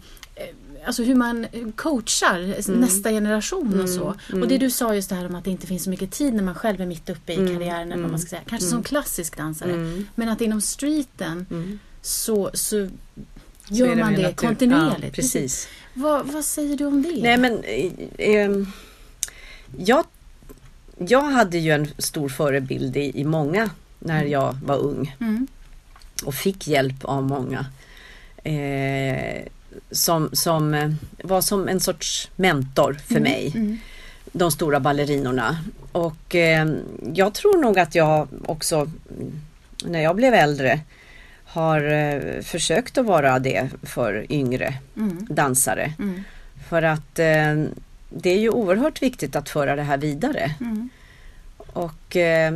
Alltså hur man coachar Mm. nästa generation och så. Och det du sa just det här om att det inte finns så mycket tid när man själv är mitt uppe i Mm. karriären. Vad man ska säga. Kanske som klassisk dansare. Men att inom streeten Mm. så, så gör man det natur. kontinuerligt. Ja, precis. Vad, vad säger du om det? Nej men eh, eh, jag, jag hade ju en stor förebild i, i många när jag var ung Mm. och fick hjälp av många. Eh, som, som eh, var som en sorts mentor för mig. Mm. De stora ballerinorna. Och eh, jag tror nog att jag också mm, när jag blev äldre har eh, försökt att vara det för yngre Mm. dansare. Mm. För att eh, det är ju oerhört viktigt att föra det här vidare. Mm. Och eh,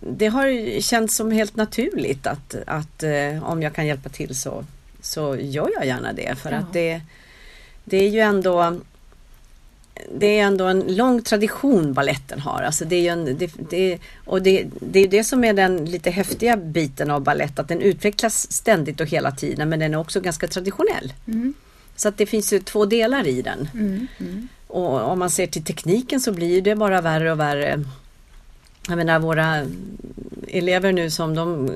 det har känts som helt naturligt att, att eh, om jag kan hjälpa till så, så gör jag gärna det. För Ja. att det, det är ju ändå det är ändå en lång tradition balletten har. Alltså det är ju en, det, det, och det, det är det som är den lite häftiga biten av ballett. Att den utvecklas ständigt och hela tiden men den är också ganska traditionell. Mm. Så att det finns ju två delar i den. Mm. Mm. Och om man ser till tekniken så blir det bara värre och värre. Jag menar våra elever nu som de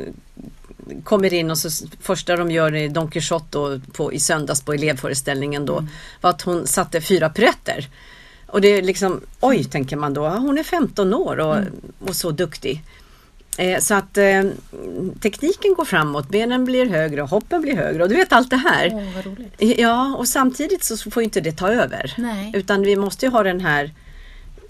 kommer in och så första de gör i Don Quijote på, i söndags på elevföreställningen då var att hon satte fyra piruetter. Och det är liksom, oj tänker man då, hon är 15 år och, och så duktig. Eh, så att eh, tekniken går framåt, benen blir högre, hoppen blir högre och du vet allt det här. Roligt. Ja, och samtidigt så får inte det ta över. Nej. Utan vi måste ju ha den här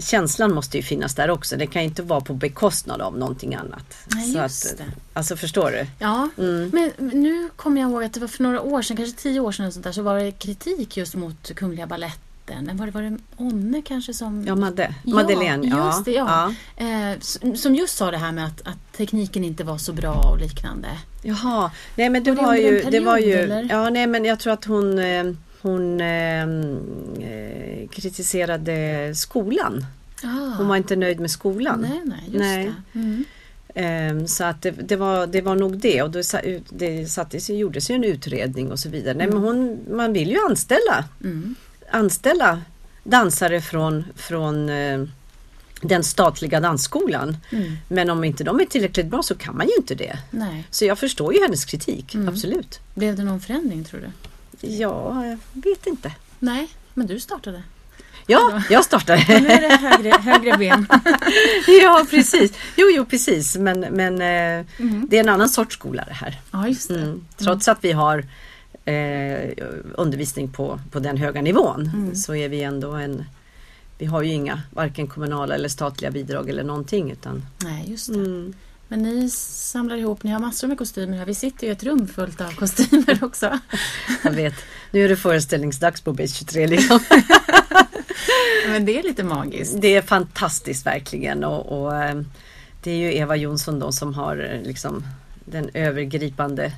känslan måste ju finnas där också. Det kan ju inte vara på bekostnad av någonting annat. Nej, Så just att, det. Alltså förstår du? Ja, Mm. men nu kommer jag ihåg att det var för några år sedan, kanske tio år sedan sånt där, så var det kritik just mot Kungliga Balletten. Var det, var det Onne kanske som... Ja, Madde. Ja, Madeleine. Ja, just det, ja. Eh, s- som just sa det här med att, att tekniken inte var så bra och liknande. Jaha, nej men det Var var ju, det var ju, eller? ja nej men jag tror att hon, eh, hon eh, eh, kritiserade skolan. Ah, Hon var inte nöjd med skolan. nej, nej, just Nej. det. Mm. Ehm, Så att det, det, var, det var nog det och då det sattes, gjordes ju en utredning och så vidare. Nej, men hon, man vill ju anställa, Mm. anställa dansare från, från eh, den statliga dansskolan. Mm. Men om inte de är tillräckligt bra så kan man ju inte det. Nej. Så jag förstår ju hennes kritik, Mm. absolut. Blev det någon förändring tror du? Ja, jag vet inte. Nej, men du startade. Ja, jag startar. Nu är det högre, högre ben. ja, precis. Jo, jo, precis. Men, men eh, Mm. det är en annan sorts skola det här. Ja, just det. Mm. Trots att vi har eh, undervisning på, på den höga nivån Mm. så är vi ändå en vi har ju inga varken kommunala eller statliga bidrag eller någonting utan Nej, just det. Mm. Men ni samlar ihop, ni har massor med kostymer här. Vi sitter i ett rum fullt av kostymer också. jag vet. Nu är det föreställningsdags på B23 liksom. Men det är lite magiskt. Det är fantastiskt verkligen och, och eh, det är ju Eva Jonsson då som har eh, liksom den övergripande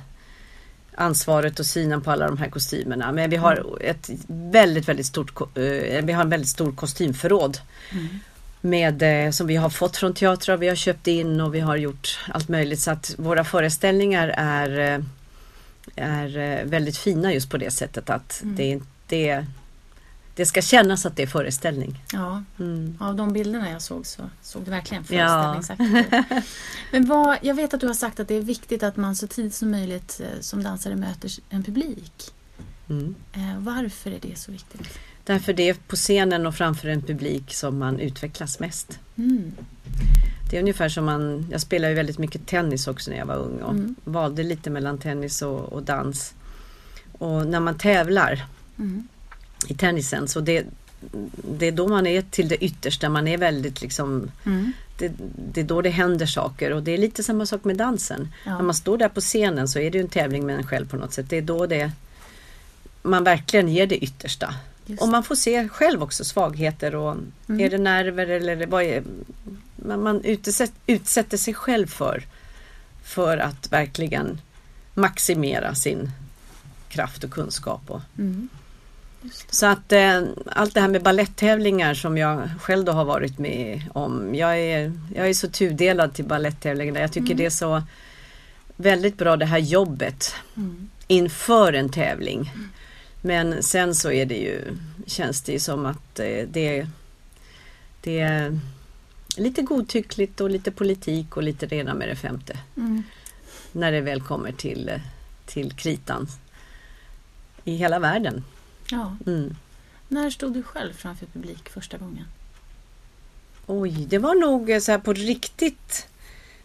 ansvaret och synen på alla de här kostymerna. Men vi har ett väldigt, väldigt stort, eh, vi har en väldigt stor kostymförråd. Mm. Med, eh, som vi har fått från teatrar, vi har köpt in och vi har gjort allt möjligt så att våra föreställningar är, eh, är eh, väldigt fina just på det sättet att mm. det, det, det ska kännas att det är föreställning. Ja, mm. av de bilderna jag såg så såg det verkligen föreställningsaktigt ja. Men vad, jag vet att du har sagt att det är viktigt att man så tidigt som möjligt som dansare möter en publik. Mm. Varför är det så viktigt? Därför det är på scenen och framför en publik som man utvecklas mest. Mm. Det är ungefär som man, jag spelade ju väldigt mycket tennis också när jag var ung och mm. valde lite mellan tennis och, och, dans. Och när man tävlar mm. i tennisen så det, det är då man är till det yttersta, man är väldigt liksom mm. det, det, är då det händer saker och det är lite samma sak med dansen. Ja. När man står där på scenen så är det en tävling med en själv på något sätt. Det är då det man verkligen ger det yttersta. Och man får se själv också svagheter och mm. är det nerver eller vad är man, man utsätter, utsätter sig själv för för att verkligen maximera sin kraft och kunskap. Och. Mm. Så att eh, allt det här med balletttävlingar som jag själv då har varit med om. Jag är, jag är så tudelad till balletttävlingarna. Jag tycker mm. det är så väldigt bra det här jobbet mm. inför en tävling. Mm. Men sen så är det ju, känns det ju som att eh, det, det är lite godtyckligt och lite politik och lite rena med det femte. Mm. När det väl kommer till, till kritan. I hela världen. Ja. Mm. När stod du själv framför publik första gången? Oj, det var nog så här på riktigt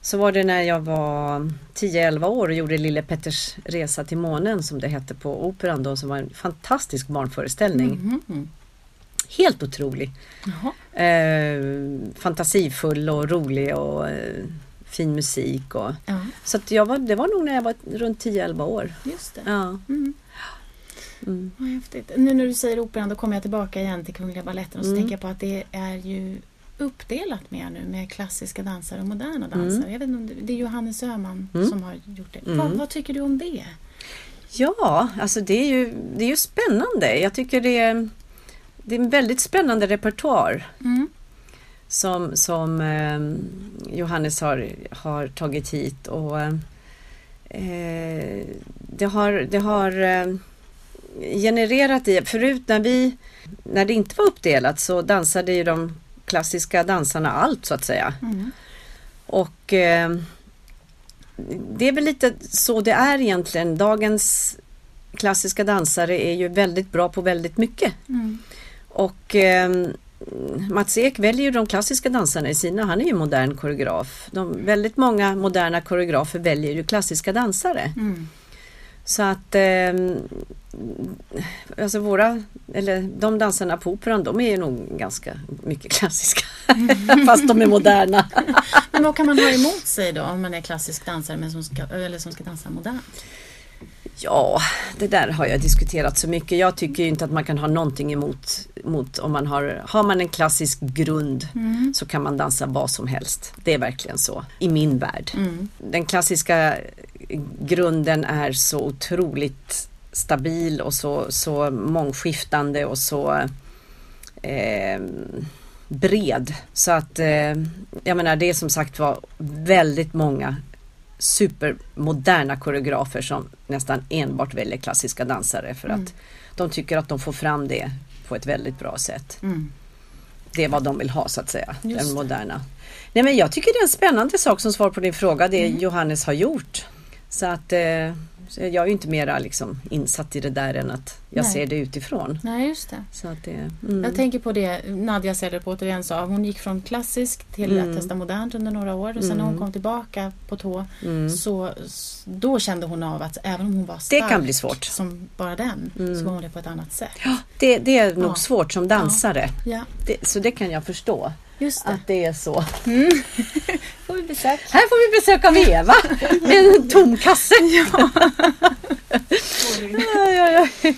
så var det när jag var 10-11 år och gjorde Lille Petters resa till månen som det hette på Operan då som var en fantastisk barnföreställning. Mm. Helt otrolig. Eh, fantasifull och rolig och eh, fin musik. Och, ja. Så jag var, det var nog när jag var runt 10-11 år. Just det. Ja. Mm. Mm. häftigt. Nu när du säger Operan då kommer jag tillbaka igen till Kungliga Baletten och så mm. tänker jag på att det är ju uppdelat mer nu med klassiska dansare och moderna dansare. Mm. Jag vet inte, det är Johannes Öhman mm. som har gjort det. Mm. Vad, vad, tycker du om det? Ja, alltså det är ju, det är ju spännande. Jag tycker det är, det är en väldigt spännande repertoar. Mm. Som, som eh, Johannes har, har tagit hit. och eh, Det har, det har eh, genererat i, förut när vi när det inte var uppdelat så dansade ju de klassiska dansarna allt så att säga. Mm. Och eh, det är väl lite så det är egentligen. Dagens klassiska dansare är ju väldigt bra på väldigt mycket. Mm. Och eh, Mats Ek väljer ju de klassiska dansarna i sina, han är ju modern koreograf. De, väldigt många moderna koreografer väljer ju klassiska dansare. Mm. Så att eh, alltså våra, eller de dansarna på Operan de är nog ganska mycket klassiska. Fast de är moderna. men vad kan man ha emot sig då om man är klassisk dansare men som ska, eller som ska dansa modernt? Ja, det där har jag diskuterat så mycket. Jag tycker inte att man kan ha någonting emot, emot om man har, har man en klassisk grund mm. så kan man dansa vad som helst. Det är verkligen så i min värld. Mm. Den klassiska grunden är så otroligt stabil och så, så mångskiftande och så eh, bred. Så att eh, jag menar det är som sagt var väldigt många supermoderna koreografer som nästan enbart väljer klassiska dansare för mm. att de tycker att de får fram det på ett väldigt bra sätt. Mm. Det är vad de vill ha så att säga, Just den moderna. Nej men jag tycker det är en spännande sak som svar på din fråga, det mm. Johannes har gjort. Så att eh, så jag är ju inte mera liksom insatt i det där än att jag Nej. ser det utifrån. Nej, just det. Så att det mm. Jag tänker på det Nadja Sellerp återigen sa. Hon gick från klassisk till mm. att testa modernt under några år. Och sen när hon mm. kom tillbaka på tå mm. så då kände hon av att även om hon var stark det kan bli svårt. som bara den så mm. var hon det på ett annat sätt. Ja, det, det är nog ja. svårt som dansare. Ja. Det, så det kan jag förstå. Just det. Att det är så. Mm. får vi besök. Här får vi besök av Eva med en tom kasse. Ja. ja, ja, ja.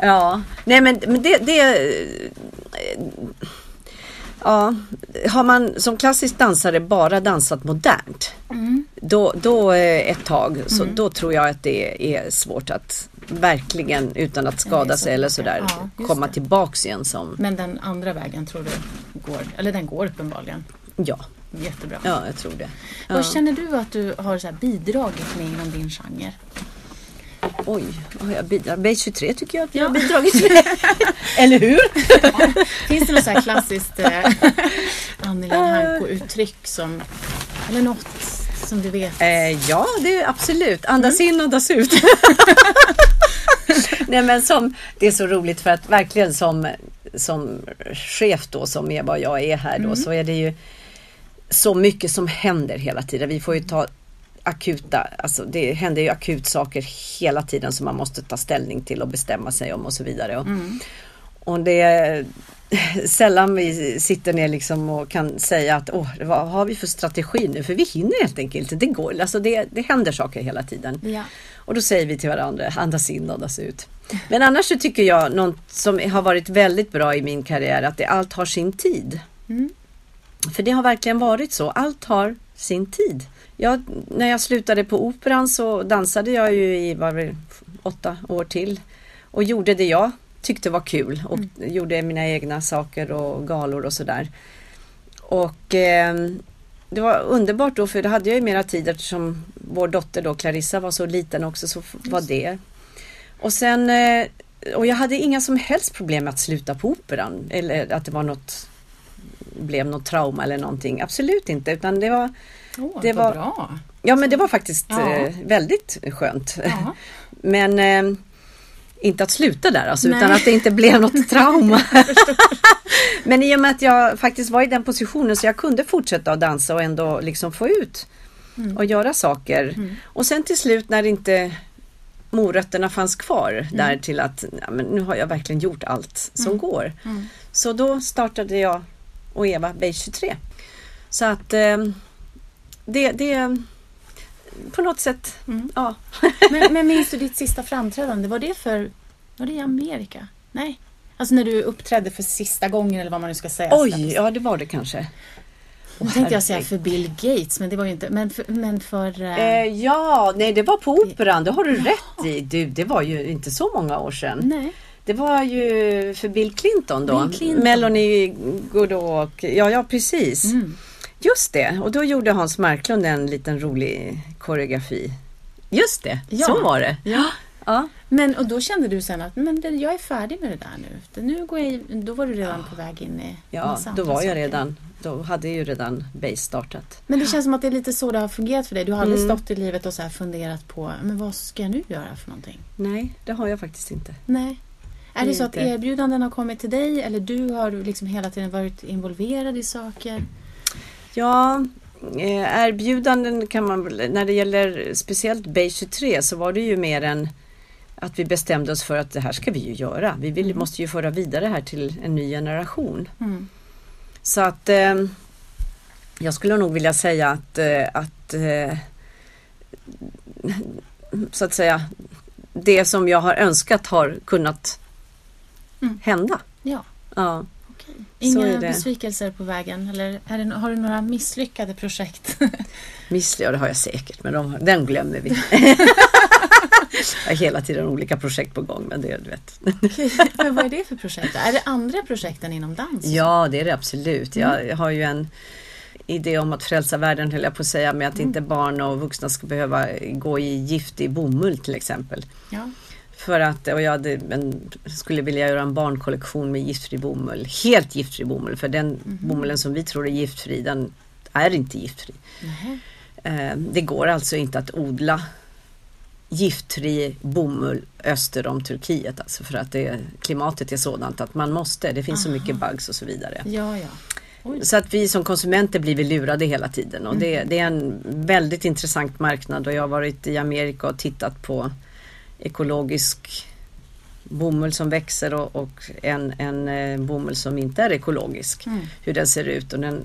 ja, nej men, men det, det Ja, har man som klassisk dansare bara dansat modernt mm. då, då ett tag så mm. då tror jag att det är svårt att verkligen utan att skada sig eller sådär Ja, komma det. tillbaks igen som, Men den andra vägen tror du går, eller den går uppenbarligen ja, jättebra. ja jag tror det. Ja. Vad känner du att du har så bidragit med inom din genre? Oj, vad har jag bidragit? B23 tycker jag att jag har bidragit med. eller hur? Finns det något så här klassiskt eh, Anneli Hanko-uttryck som, eller något som du vet? Eh, ja, det är absolut. Andas in, andas ut. Nej, men som, det är så roligt för att verkligen som, som chef då, som Eva och jag är här då, så är det ju så mycket som händer hela tiden. Vi får ju ta akuta, alltså det händer ju akut saker hela tiden som man måste ta ställning till och bestämma sig om och så vidare. Och, och det är sällan vi sitter ner liksom och kan säga att Åh, vad har vi för strategi nu? För vi hinner helt enkelt inte. Det går, alltså det, det händer saker hela tiden. Ja. Och då säger vi till varandra, andas in, andas ut. Men annars så tycker jag något som har varit väldigt bra i min karriär, att det allt har sin tid. För det har verkligen varit så. Allt har sin tid. Jag, när jag slutade på Operan så dansade jag ju i var åtta år till och gjorde det jag tyckte var kul och gjorde mina egna saker och galor och sådär. Och eh, det var underbart då för då hade jag ju mera tid eftersom vår dotter då Clarissa var så liten också så var det. Och sen eh, och jag hade inga som helst problem med att sluta på Operan eller att det var något blev något trauma eller någonting. Absolut inte utan det var Åh, Det var- bra. Ja men det var faktiskt Ja. eh, väldigt skönt. Ja. Men eh, inte att sluta där alltså, Nej. utan att det inte blev något trauma. men i och med att jag faktiskt var i den positionen så jag kunde fortsätta att dansa och ändå liksom få ut Mm. och göra saker. Och sen till slut när inte morötterna fanns kvar Mm. där till att ja, men nu har jag verkligen gjort allt som går. Mm. Så då startade jag och Eva Beige 23. Så att eh, det, det på något sätt, Mm. ja. Men, men minns du ditt sista framträdande? Var det för, var det i Amerika? Nej. Alltså när du uppträdde för sista gången eller vad man nu ska säga. Oj, ja det var det kanske. Nu tänkte jag säga för Bill Gates, men det var ju inte. Men för... Men för eh, Eh, ja, nej det var på Operan, det har du rätt i. Du, det var ju inte så många år sedan. nej. Det var ju för Bill Clinton då. Bill Clinton. Melanie Godot och, ja, ja precis. Mm. Just det, och då gjorde Hans Marklund en liten rolig koreografi. Just det, Ja. så var det. Ja. Ja. Men och då kände du sen att men det, jag är färdig med det där nu. Det, nu går jag, då var du redan på väg in i Ja, då var jag saker. redan, då hade ju redan Base startat. Men det känns som att det är lite så det har fungerat för dig. Du har aldrig Mm. stått i livet och så här funderat på men vad ska jag nu göra för någonting? Nej, det har jag faktiskt inte. Nej. Är det så att Inte. erbjudanden har kommit till dig eller du har liksom hela tiden varit involverad i saker? Ja, eh, erbjudanden kan man väl, när det gäller speciellt Base 23 så var det ju mer än att vi bestämde oss för att det här ska vi ju göra. Vi vill, måste ju föra vidare här till en ny generation. Mm. Så att eh, jag skulle nog vilja säga att, eh, att eh, så att säga det som jag har önskat har kunnat Mm. hända. Ja, Ja. Inga besvikelser på vägen? Eller det, har du några misslyckade projekt? Miss, ja det har jag säkert men de, den glömmer vi. jag har hela tiden olika projekt på gång men det du vet. Okej, Men vad är det för projekt? Är det andra projekten inom dans? Ja det är det absolut. Jag har ju en idé om att frälsa världen höll jag på att säga med att inte barn och vuxna ska behöva gå i giftig bomull till exempel. Ja. För att, och jag hade, en, skulle vilja göra en barnkollektion med giftfri bomull. Helt giftfri bomull för den bomullen som vi tror är giftfri den är inte giftfri. Nähä. Eh, Det går alltså inte att odla giftfri bomull öster om Turkiet alltså för att det, klimatet är sådant att man måste. Det finns så mycket bugs och så vidare. Ja, ja. Så att vi som konsumenter blir vi lurade hela tiden och det, det är en väldigt intressant marknad och jag har varit i Amerika och tittat på ekologisk bomull som växer och, och en, en eh, bomull som inte är ekologisk. Mm. Hur den ser ut och den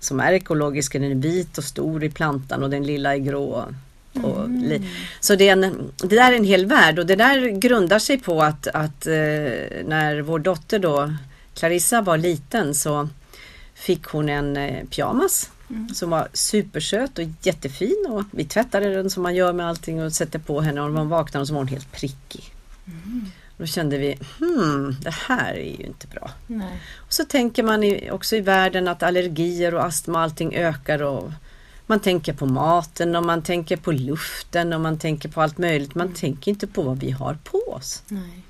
som är ekologisk den är vit och stor i plantan och den lilla är grå. Och li- Så det, är en, det där är en hel värld och det där grundar sig på att, att eh, när vår dotter då Clarissa var liten så fick hon en eh, pyjamas som var supersöt och jättefin och vi tvättade den som man gör med allting och sätter på henne och när hon vaknade så var hon helt prickig. Då kände vi, hmm, det här är ju inte bra. Nej. Och så tänker man i, också i världen att allergier och astma och allting ökar och man tänker på maten och man tänker på luften och man tänker på allt möjligt. Man tänker inte på vad vi har på oss. Nej.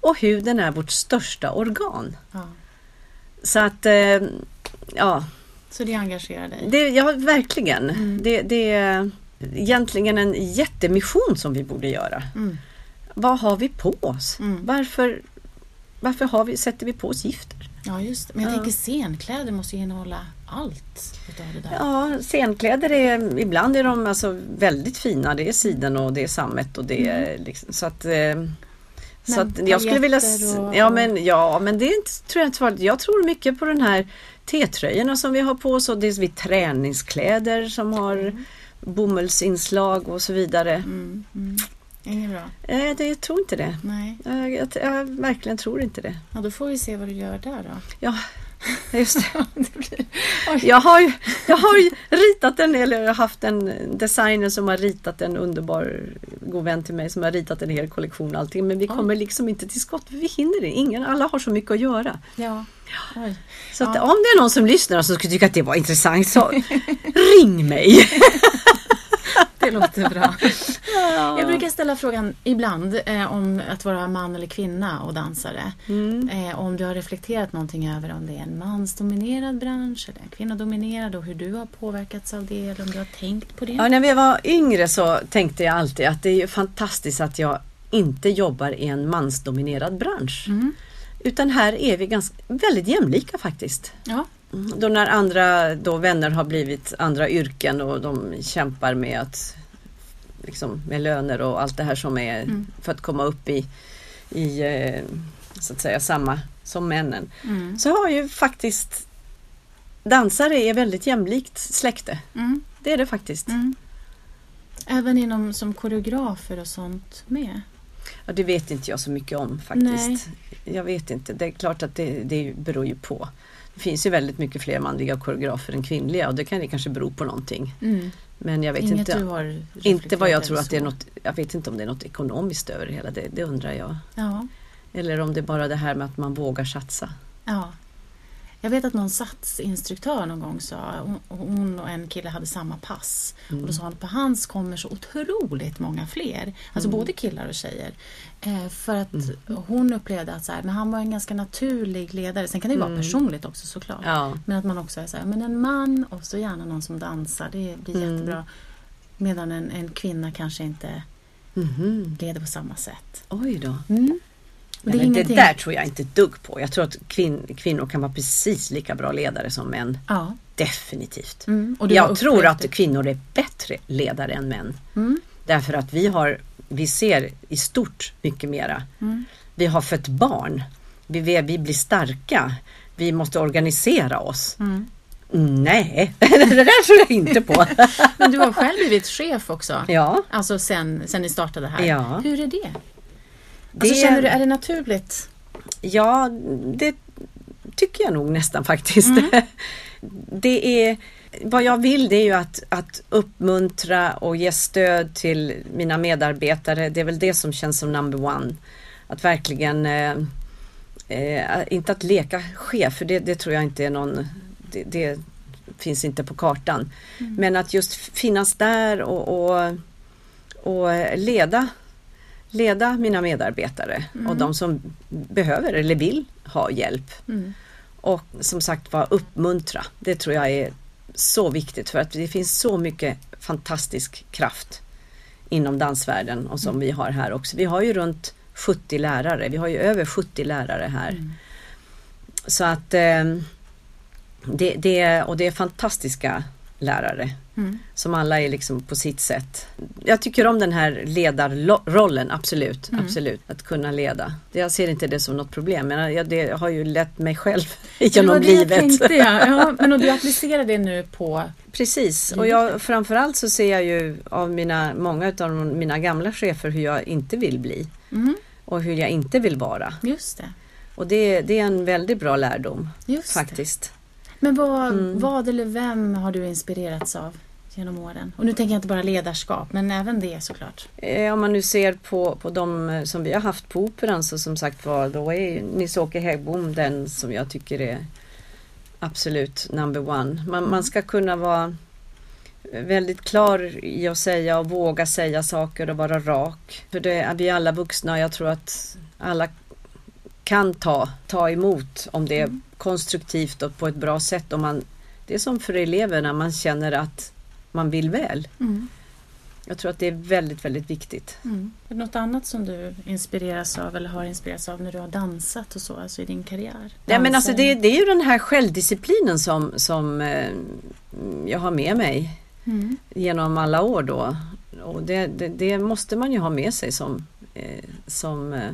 Och huden är vårt största organ. Ja. Så att, eh, ja, Så det engagerar dig? det, ja verkligen. Det, det är egentligen en jättemission som vi borde göra. Mm. Vad har vi på oss? Mm. Varför, varför har vi, sätter vi på oss gifter? Ja, just det. Men jag Ja. tänker scenkläder måste ju innehålla allt utav det där. Ja, scenkläder är ibland är de alltså väldigt fina. Det är siden och det är sammet och det är liksom, så att eh, så Mm. Men att jag skulle vilja... och- Ja men, ja, men det är inte, tror jag inte. Jag tror mycket på den här T-tröjorna som vi har på oss och är vi träningskläder som har bomullsinslag och så vidare. Mm, mm. Inget bra. Eh, det, jag tror inte det. Nej. Jag, jag, jag verkligen tror inte det. Ja, då får vi se vad du gör där då. Ja, just det. Jag har ju, jag har ritat en, eller jag har haft en designer som har ritat en underbar god vän till mig som har ritat en hel kollektion allting. Men vi kommer liksom inte till skott. Vi hinner det. Ingen, alla har så mycket att göra. Ja. Oj. Så att Ja. om det är någon som lyssnar och som skulle tycka att det var intressant så ring mig. Det låter bra. Jag brukar ställa frågan ibland eh, om att vara man eller kvinna och dansare. Mm. Eh, om du har reflekterat någonting över om det är en mansdominerad bransch eller en kvinnodominerad och hur du har påverkats av det eller om du har tänkt på det. Ja, när vi var yngre så tänkte jag alltid att det är ju fantastiskt att jag inte jobbar i en mansdominerad bransch. Mm. Utan här är vi ganska, väldigt jämlika faktiskt. Ja. Då när andra då vänner har blivit andra yrken och de kämpar med att liksom med löner och allt det här som är Mm. för att komma upp i, i eh, så att säga samma som männen. Mm. Så har ju faktiskt dansare är väldigt jämlikt släkte. Mm. Det är det faktiskt. Mm. Även inom som koreografer och sånt med? Ja, det vet inte jag så mycket om faktiskt. Jag vet inte. Det är klart att det, det beror ju på. Det finns ju väldigt mycket fler manliga koreografer än kvinnliga och det kan ju kanske bero på någonting. Mm. Men jag vet Inget inte. Inte vad jag tror att det är något, jag vet inte om det är något ekonomiskt över det hela, det, det undrar jag. Ja. Eller om det är bara det här med att man vågar satsa. ja. Jag vet att någon satsinstruktör någon gång sa, hon- och en kille hade samma pass. Och då sa hon att på hans kommer så otroligt många fler. Alltså både killar och tjejer. Eh, för att hon upplevde att så här, men han var en ganska naturlig ledare. Sen kan det ju vara personligt också såklart. Ja. Men att man också är så här, men en man och så gärna någon som dansar, det blir Mm. jättebra. Medan en, en kvinna kanske inte Mhm. leder på samma sätt. Oj då. Mm. Nej, det det där tror jag inte dugg på. Jag tror att kvin- kvinnor kan vara precis lika bra ledare som män. Ja. Definitivt. Mm. Jag tror att det. kvinnor är bättre ledare än män. Mm. Därför att vi har, vi ser i stort mycket mera. Mm. Vi har fött barn. Vi, vi, vi blir starka. Vi måste organisera oss. Mm. Nej, det där tror jag inte på. Men du har själv blivit chef också. ja, Alltså sen, sen ni startade här. Ja. Hur är det? Det, Alltså, känner du, är det naturligt? ja, det tycker jag nog nästan faktiskt. Mm. Det är, vad jag vill det är ju att, att uppmuntra och ge stöd till mina medarbetare. Det är väl det som känns som number one. Att verkligen, eh, eh, inte att leka chef, för det, det tror jag inte är någon, det, det finns inte på kartan. Men att just finnas där och, och, och leda, leda mina medarbetare och de som behöver eller vill ha hjälp. Mm. Och som sagt var uppmuntra. Det tror jag är så viktigt för att det finns så mycket fantastisk kraft inom dansvärlden och som vi har här också. Vi har ju runt 70 lärare. Vi har ju över 70 lärare här. Så att eh, det, det, och det är fantastiska lärare Mm. som alla är liksom på sitt sätt. Jag tycker om den här ledarrollen, absolut. absolut Att kunna leda. Det- Jag ser inte det som något problem, men jag, det har ju lett mig själv Det genom det jag livet. tänkte, ja. ja. Men och du applicerar det nu på... Precis, och jag, framförallt så ser jag ju av mina, många av mina gamla chefer hur jag inte vill bli Mm. och hur jag inte vill vara. Just det. Och det, det är en väldigt bra lärdom Just det. faktiskt. Men vad, mm. vad eller vem har du inspirerats av genom åren? Och nu tänker jag inte bara ledarskap, men även det såklart. Eh, om man nu ser på, på de eh, som vi har haft på Operan så som sagt var, då är Nils-Åke Häggbom den som jag tycker är absolut number one. Man, man ska kunna vara väldigt klar i att säga och våga säga saker och vara rak. För det är vi alla vuxna och jag tror att alla kan ta, ta emot om det är mm. konstruktivt och på ett bra sätt. Om man, det är som för eleverna, man känner att man vill väl. Mm. Jag tror att det är väldigt, väldigt viktigt. Mm. Är det något annat som du inspireras av eller har inspirerats av när du har dansat och så, alltså i din karriär? Nej, men alltså det, det, är ju den här självdisciplinen som, som eh, jag har med mig mm. genom alla år då. Och det, det, det, måste man ju ha med sig som, eh, som eh,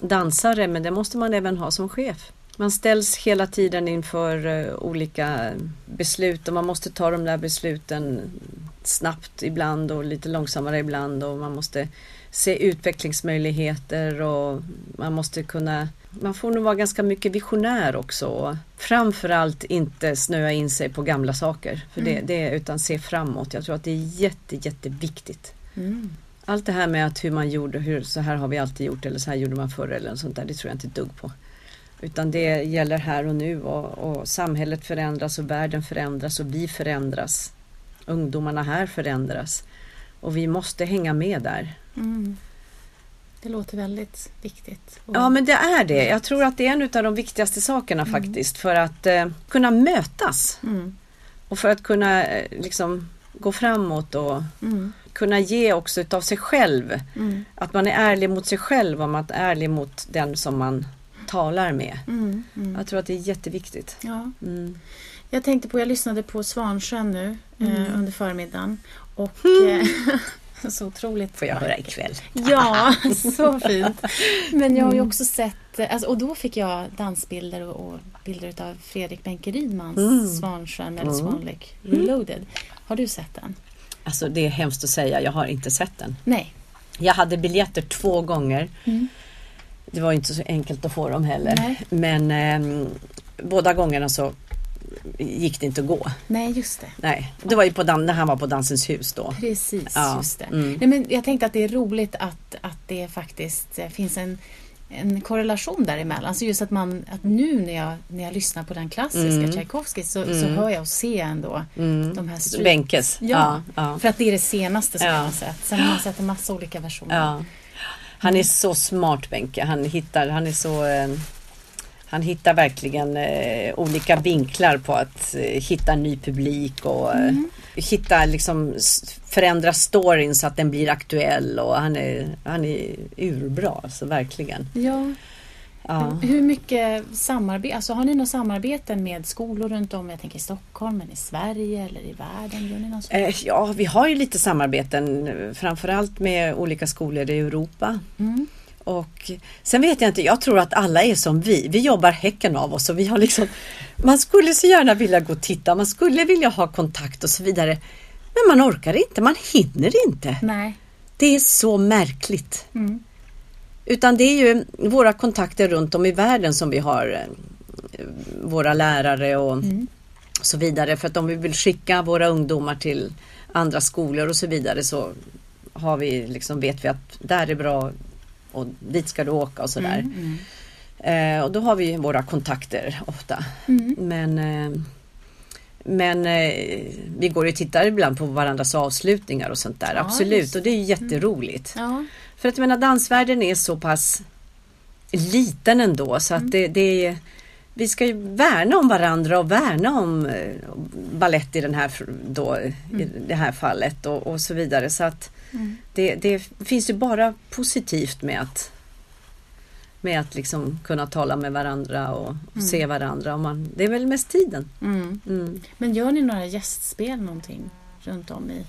dansare men det måste man även ha som chef. Man ställs hela tiden inför uh, olika beslut och man måste ta de där besluten snabbt ibland och lite långsammare ibland och man måste se utvecklingsmöjligheter och man måste kunna man får nog vara ganska mycket visionär också. Och framförallt inte snöa in sig på gamla saker. För mm. det, det, utan se framåt. Jag tror att det är jätte, jätteviktigt. Mm. Allt det här med att hur man gjorde, hur, så här har vi alltid gjort eller så här gjorde man förr eller något sånt där. Det tror jag inte ett dugg på. Utan det gäller här och nu och, och, samhället förändras och världen förändras och vi förändras. Ungdomarna här förändras. Och vi måste hänga med där. Mm. Det låter väldigt viktigt. Ja men det är det. Jag tror att det är en av de viktigaste sakerna mm. faktiskt för att eh, kunna mötas. Mm. Och för att kunna eh, liksom gå framåt och mm. kunna ge också utav sig själv. Mm. Att man är ärlig mot sig själv och man är ärlig mot den som man talar med. Mm, mm. Jag tror att det är jätteviktigt. Ja. Mm. Jag tänkte på, jag lyssnade på Svansjön nu eh, mm. under förmiddagen. Och eh, så otroligt Får jag höra ikväll. Ja, så fint. Men jag har ju mm. också sett, alltså, och då fick jag dansbilder och, och bilder av Fredrik Benke Rydmans mm. Svansjön eller Swan Lake Reloaded. Har du sett den? Alltså det är hemskt att säga, jag har inte sett den. Nej. Jag hade biljetter två gånger. Mm. Det var inte så enkelt att få dem heller. Nej. Men eh, båda gångerna så gick det inte att gå. Nej, just det. Nej, det var ju på när han var på Dansens hus då. Precis, ja. just det. Mm. Nej, men jag tänkte att det är roligt att, att det faktiskt eh, finns en en korrelation däremellan. Alltså just att man, att nu när jag, när jag lyssnar på den klassiska mm. Tchaikovsky så, mm. så hör jag och ser ändå mm. de här street... Benkes. Ja, ja, ja, för att det är det senaste som ja. jag har sett. Sen har man sett en massa olika versioner. Han är så smart Benke. Han hittar, han är så eh, han hittar verkligen eh, olika vinklar på att eh, hitta ny publik och eh, mm. hitta liksom förändra storyn så att den blir aktuell och han är, han är urbra, alltså verkligen. Ja. Ja. Hur mycket samarbete, alltså har ni något samarbeten med skolor runt om, jag tänker i Stockholm, men i Sverige eller i världen? Gör ni något eh, ja, vi har ju lite samarbeten, framförallt med olika skolor i Europa. Mm. Och sen vet jag inte, jag tror att alla är som vi. Vi jobbar häcken av oss och vi har liksom Man skulle så gärna vilja gå och titta, man skulle vilja ha kontakt och så vidare. Men man orkar inte, man hinner inte. Nej. Det är så märkligt. Mm. Utan det är ju våra kontakter runt om i världen som vi har eh, våra lärare och mm. så vidare. För att om vi vill skicka våra ungdomar till andra skolor och så vidare så har vi liksom, vet vi att där är bra och dit ska du åka och sådär. Mm, mm. eh, och då har vi våra kontakter ofta. Mm. Men eh, men eh, vi går och tittar ibland på varandras avslutningar och sånt där. Ja, Absolut, och det är mm. jätteroligt. Ja. För att jag menar dansvärlden är så pass liten ändå så att mm. det, det är vi ska ju värna om varandra och värna om eh, ballett i, den här, då, mm. i det här fallet och, och så vidare. Så att mm. det, det, finns ju bara positivt med att, med att liksom kunna tala med varandra och, och mm. se varandra. Och man, det är väl mest tiden. Mm. Mm. Men gör ni några gästspel någonting runt om i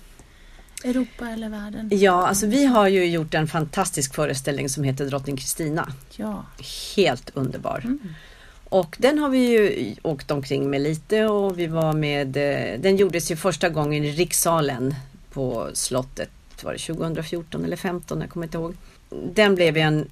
Europa eller världen? Ja, alltså vi har ju gjort en fantastisk föreställning som heter Drottning Kristina. Ja. Helt underbar. Mm. Och den har vi ju åkt omkring med lite och vi var med, eh, den gjordes ju första gången i rikssalen på slottet, var det 2014 eller 2015, jag kommer inte ihåg. Den blev en,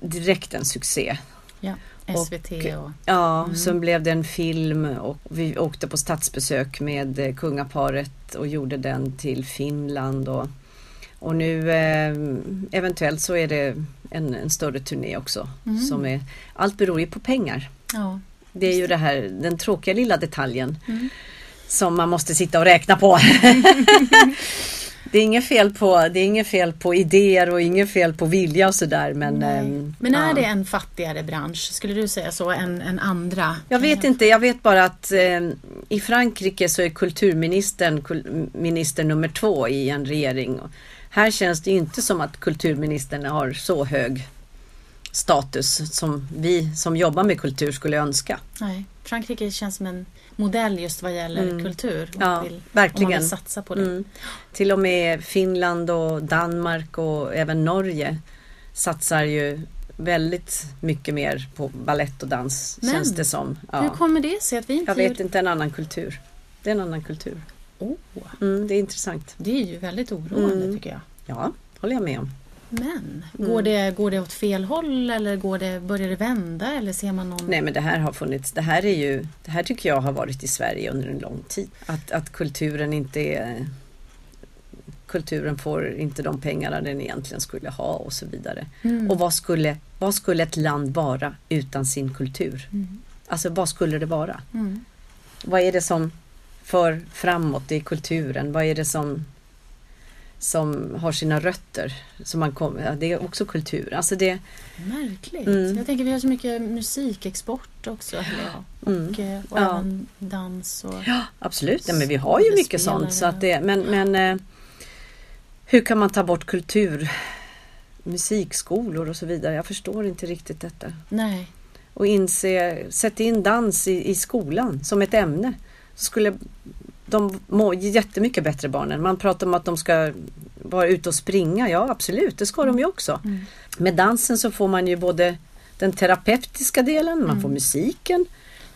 direkt en succé. Ja. SVT och... Ja, mm. sen blev det en film och vi åkte på statsbesök med eh, kungaparet och gjorde den till Finland och, och nu eh, eventuellt så är det en, en större turné också. Mm. Som är, allt beror ju på pengar. Ja, det är ju det här, den tråkiga lilla detaljen mm. som man måste sitta och räkna på. det är inget fel på, det är inget fel på idéer och inget fel på vilja och sådär. Men, ähm, men är ja. det en fattigare bransch, skulle du säga så, än, än andra? Jag vet inte, jag vet bara att eh, i Frankrike så är kulturministern kul, minister nummer två i en regering. Här känns det inte som att kulturministern har så hög status som vi som jobbar med kultur skulle önska. Nej, Frankrike känns som en modell just vad gäller mm. kultur. Ja, vill, verkligen. Om man vill satsa på det. Mm. Till och med Finland och Danmark och även Norge satsar ju väldigt mycket mer på ballett och dans Men, känns det som. Ja. Hur kommer det sig att vi inte Jag vet inte, en annan kultur. Det är en annan kultur. Oh. Mm, det är intressant. Det är ju väldigt oroande mm. tycker jag. Ja, håller jag med om. Men mm. går, det, går det åt fel håll eller går det, börjar det vända eller ser man någon? Nej men det här har funnits. Det här är ju, det här tycker jag har varit i Sverige under en lång tid. Att, att kulturen inte är Kulturen får inte de pengarna den egentligen skulle ha och så vidare. Mm. Och vad skulle, vad skulle ett land vara utan sin kultur? Mm. Alltså vad skulle det vara? Mm. Vad är det som för framåt i kulturen? Vad är det som som har sina rötter. Som man kom, ja, det är också kultur. Alltså det, Märkligt. Mm. Jag tänker vi har så mycket musikexport också. Ja. Och, mm. Eh, och ja. även dans. Och ja, absolut, ja, men vi har ju mycket sånt. Så att det, men men eh, hur kan man ta bort kultur? Musikskolor och så vidare. Jag förstår inte riktigt detta. Nej. Och inse, sätt in dans i, i skolan som ett ämne. Så skulle de mår jättemycket bättre barnen. Man pratar om att de ska vara ute och springa. Ja absolut, det ska de ju också. Mm. Med dansen så får man ju både den terapeutiska delen, man mm. får musiken,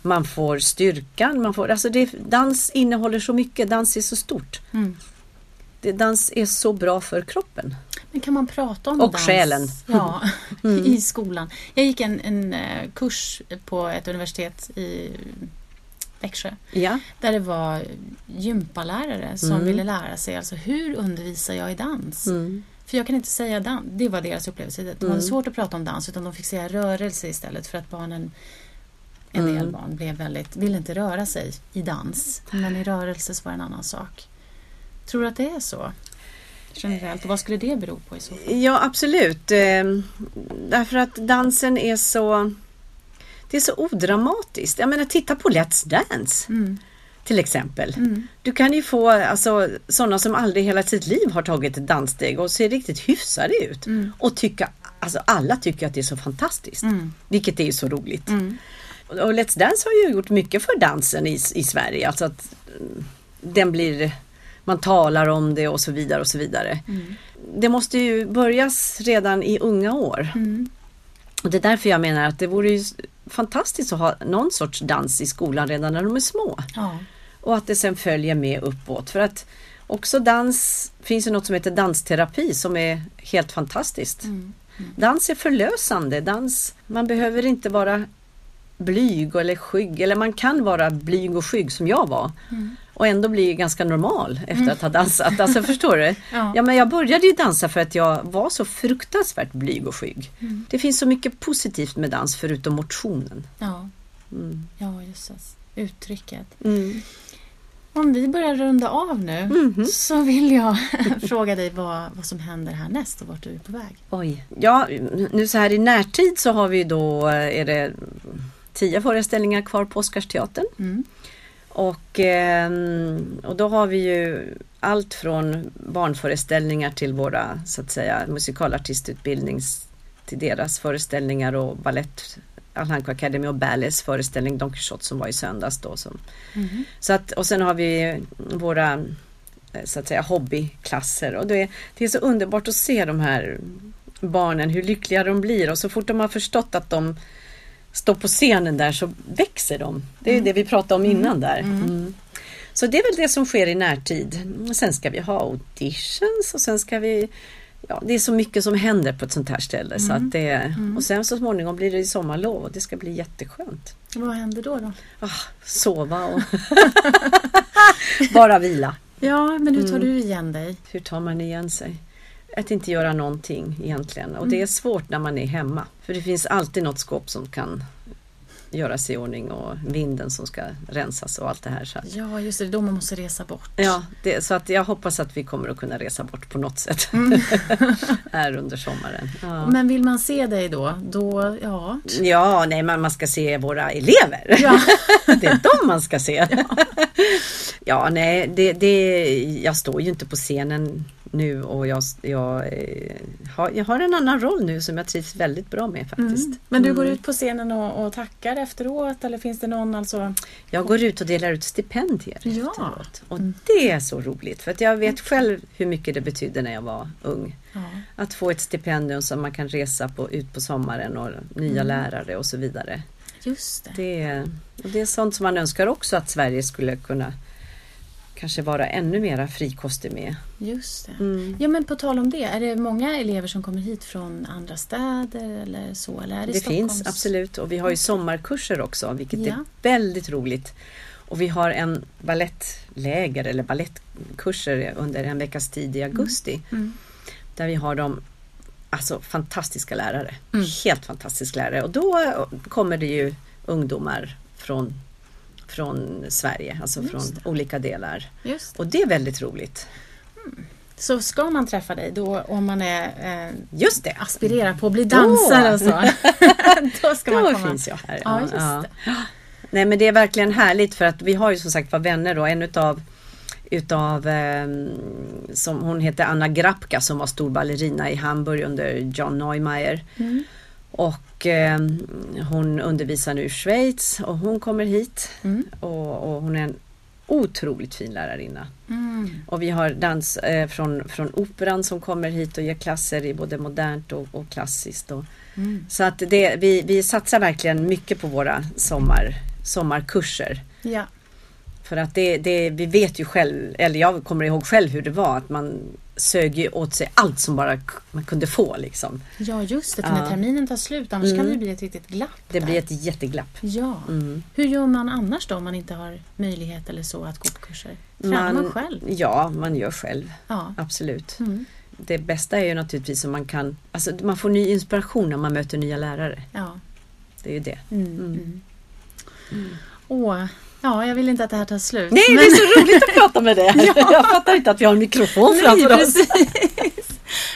man får styrkan. Man får, alltså det, dans innehåller så mycket, dans är så stort. Mm. Det, dans är så bra för kroppen. Men kan man prata om och dans? Och själen. Ja, mm. i skolan. Jag gick en, en eh, kurs på ett universitet i Växjö. Ja. Där det var gympalärare som mm. ville lära sig alltså hur undervisar jag i dans? Mm. För jag kan inte säga dans. Det var deras upplevelse. De hade mm. svårt att prata om dans utan de fick säga rörelse istället för att barnen en del mm. barn blev väldigt, ville inte röra sig i dans. Men i rörelse så var det en annan sak. Tror du att det är så? Generellt. Och vad skulle det bero på i så fall? Ja absolut. Ehm, därför att dansen är så det är så odramatiskt. Jag menar titta på Let's Dance. Mm. Till exempel. Mm. Du kan ju få alltså, sådana som aldrig hela sitt liv har tagit ett danssteg och ser riktigt hyfsade ut. Mm. Och tycka, alltså alla tycker att det är så fantastiskt. Mm. Vilket är så roligt. Mm. Och Let's Dance har ju gjort mycket för dansen i, i Sverige. Alltså att mm, den blir man talar om det och så vidare och så vidare. Mm. Det måste ju börjas redan i unga år. Mm. Och Det är därför jag menar att det vore ju fantastiskt att ha någon sorts dans i skolan redan när de är små. Ja. Och att det sen följer med uppåt. För att också dans, finns ju något som heter dansterapi som är helt fantastiskt. Mm. Mm. Dans är förlösande. Dans, man behöver inte vara blyg eller skygg. Eller man kan vara blyg och skygg som jag var. Mm och ändå bli ganska normal efter mm. att ha dansat. Alltså förstår du? ja. ja. men jag började ju dansa för att jag var så fruktansvärt blyg och skygg. Mm. Det finns så mycket positivt med dans förutom motionen. Ja, mm. ja just det. Uttrycket. Mm. Om vi börjar runda av nu mm. så vill jag fråga dig vad, vad som händer härnäst och vart du är på väg. Oj, ja nu så här i närtid så har vi då är det tio föreställningar kvar på Oscarsteatern. Mm. Och, ehm, och då har vi ju allt från barnföreställningar till våra så att säga musikalartistutbildning till deras föreställningar och ballett Alhanko Academy och Ballets föreställning Don Quixote som var i söndags då. Som, mm. så att, och sen har vi våra eh, så att säga hobbyklasser och det är, det är så underbart att se de här barnen hur lyckliga de blir och så fort de har förstått att de står på scenen där så växer de. Det är mm. det vi pratade om innan mm. där. Mm. mm. Så det är väl det som sker i närtid. Sen ska vi ha auditions och sen ska vi ja, det är så mycket som händer på ett sånt här ställe. Så att det, Och sen så småningom blir det sommarlov och det ska bli jätteskönt. Vad händer då? då? Ah, sova och bara vila. Ja, men hur tar du igen dig? Hur tar man igen sig? Att inte göra någonting egentligen. Och det är svårt när man är hemma. För det finns alltid något skåp som kan göras i ordning och vinden som ska rensas och allt det här. Så att, Ja, just det. Då man måste resa bort. ja, det, så att jag hoppas att vi kommer att kunna resa bort på något sätt här under sommaren. Ja. Men vill man se dig då? Då, ja. Ja, nej, men man ska se våra elever. Ja. det är dem man ska se. Ja, nej, det, det, jag står ju inte på scenen nu och jag, jag, eh, har, jag har en annan roll nu som jag trivs väldigt bra med faktiskt. Mm. Men du går ut på scenen och, och tackar efteråt eller finns det någon alltså? Jag går ut och delar ut stipendier Ja. efteråt. Och det är så roligt för att jag vet själv hur mycket det betydde när jag var ung. Ja. Att få ett stipendium som man kan resa på, ut på sommaren och nya lärare och så vidare. Just det. Det och det är sånt som man önskar också att Sverige skulle kunna kanske vara ännu mera frikostig med. Just det. Mm. Ja men på tal om det, är det många elever som kommer hit från andra städer eller så? Eller är det, Det Stockholms... finns absolut och vi har ju sommarkurser också vilket Ja. är väldigt roligt. Och vi har en ballettläger eller ballettkurser under en veckas tid i augusti. Mm. Där vi har de alltså fantastiska lärare. Mm. Helt fantastiska lärare. Och då kommer det ju ungdomar från, från Sverige, alltså Just från olika delar. Just det. Och det är väldigt roligt. Så ska man träffa dig då om man är, eh, Just det! aspirerar på att bli dansare och så? då ska man Då komma. finns jag här. Ja, just det. Nej men det är verkligen härligt för att vi har ju som sagt var vänner då. En utav, utav ehm, som hon heter Anna Grapka som var stor ballerina i Hamburg under John Neumeier. Mm. Och ehm, hon undervisar nu i Schweiz och hon kommer hit. Mm. Och, och hon är en otroligt fin lärarinna. Mm. Och vi har dans eh, från, från operan som kommer hit och ger klasser i både modernt och, och klassiskt. Och, Mm. så att det, vi, vi satsar verkligen mycket på våra sommar, sommarkurser. Ja. För att det, det, vi vet ju själv, eller jag kommer ihåg själv hur det var att man sög ju åt sig allt som bara man kunde få liksom. ja, just det. För Ja. när terminen tar slut, annars kan Mm. det bli ett riktigt glapp. Det där. blir ett jätteglapp. Ja. Mm. Hur gör man annars då om man inte har möjlighet eller så att gå på kurser? Tränar man, själv? Ja, man gör själv. Ja. Absolut. Mm. Det bästa är ju naturligtvis om man kan, alltså man får ny inspiration när man möter nya lärare. Ja. Det är ju det. Mm. Mm. Mm. Åh, ja, jag vill inte att det här tar slut. Nej, men- det är så roligt att prata med dig! Jag fattar inte att vi har en mikrofon Nej, framför oss.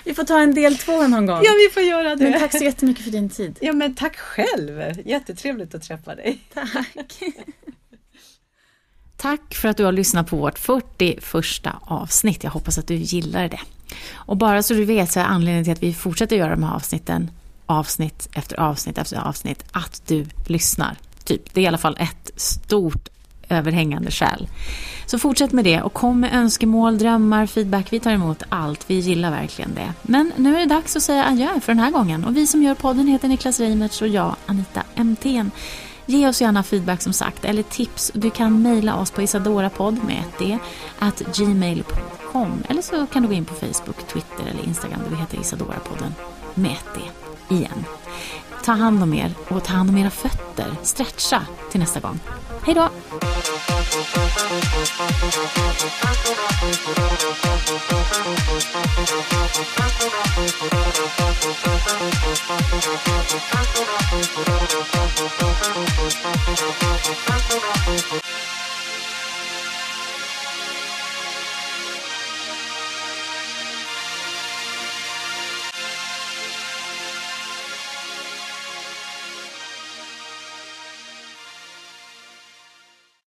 Vi får ta en del två någon gång. Ja, vi får göra det. Men tack så jättemycket för din tid. Ja, men tack själv! Jättetrevligt att träffa dig. Tack. Tack för att du har lyssnat på vårt 41 avsnitt. Jag hoppas att du gillar det. Och bara så du vet så är anledningen till att vi fortsätter göra de här avsnitten avsnitt efter avsnitt efter avsnitt att du lyssnar. Typ. Det är i alla fall ett stort överhängande skäl. Så fortsätt med det och kom med önskemål, drömmar, feedback. Vi tar emot allt. Vi gillar verkligen det. Men nu är det dags att säga adjö för den här gången. Och vi som gör podden heter Niklas Reimertz och jag, Anita MTN. Ge oss gärna feedback som sagt, eller tips. Du kan mejla oss på isadorapodd med ett d, at gmail.com. Eller så kan du gå in på Facebook, Twitter eller Instagram där vi heter Isadorapodden med ett d igen. Ta hand om er och ta hand om era fötter. Stretcha till nästa gång. Hej då!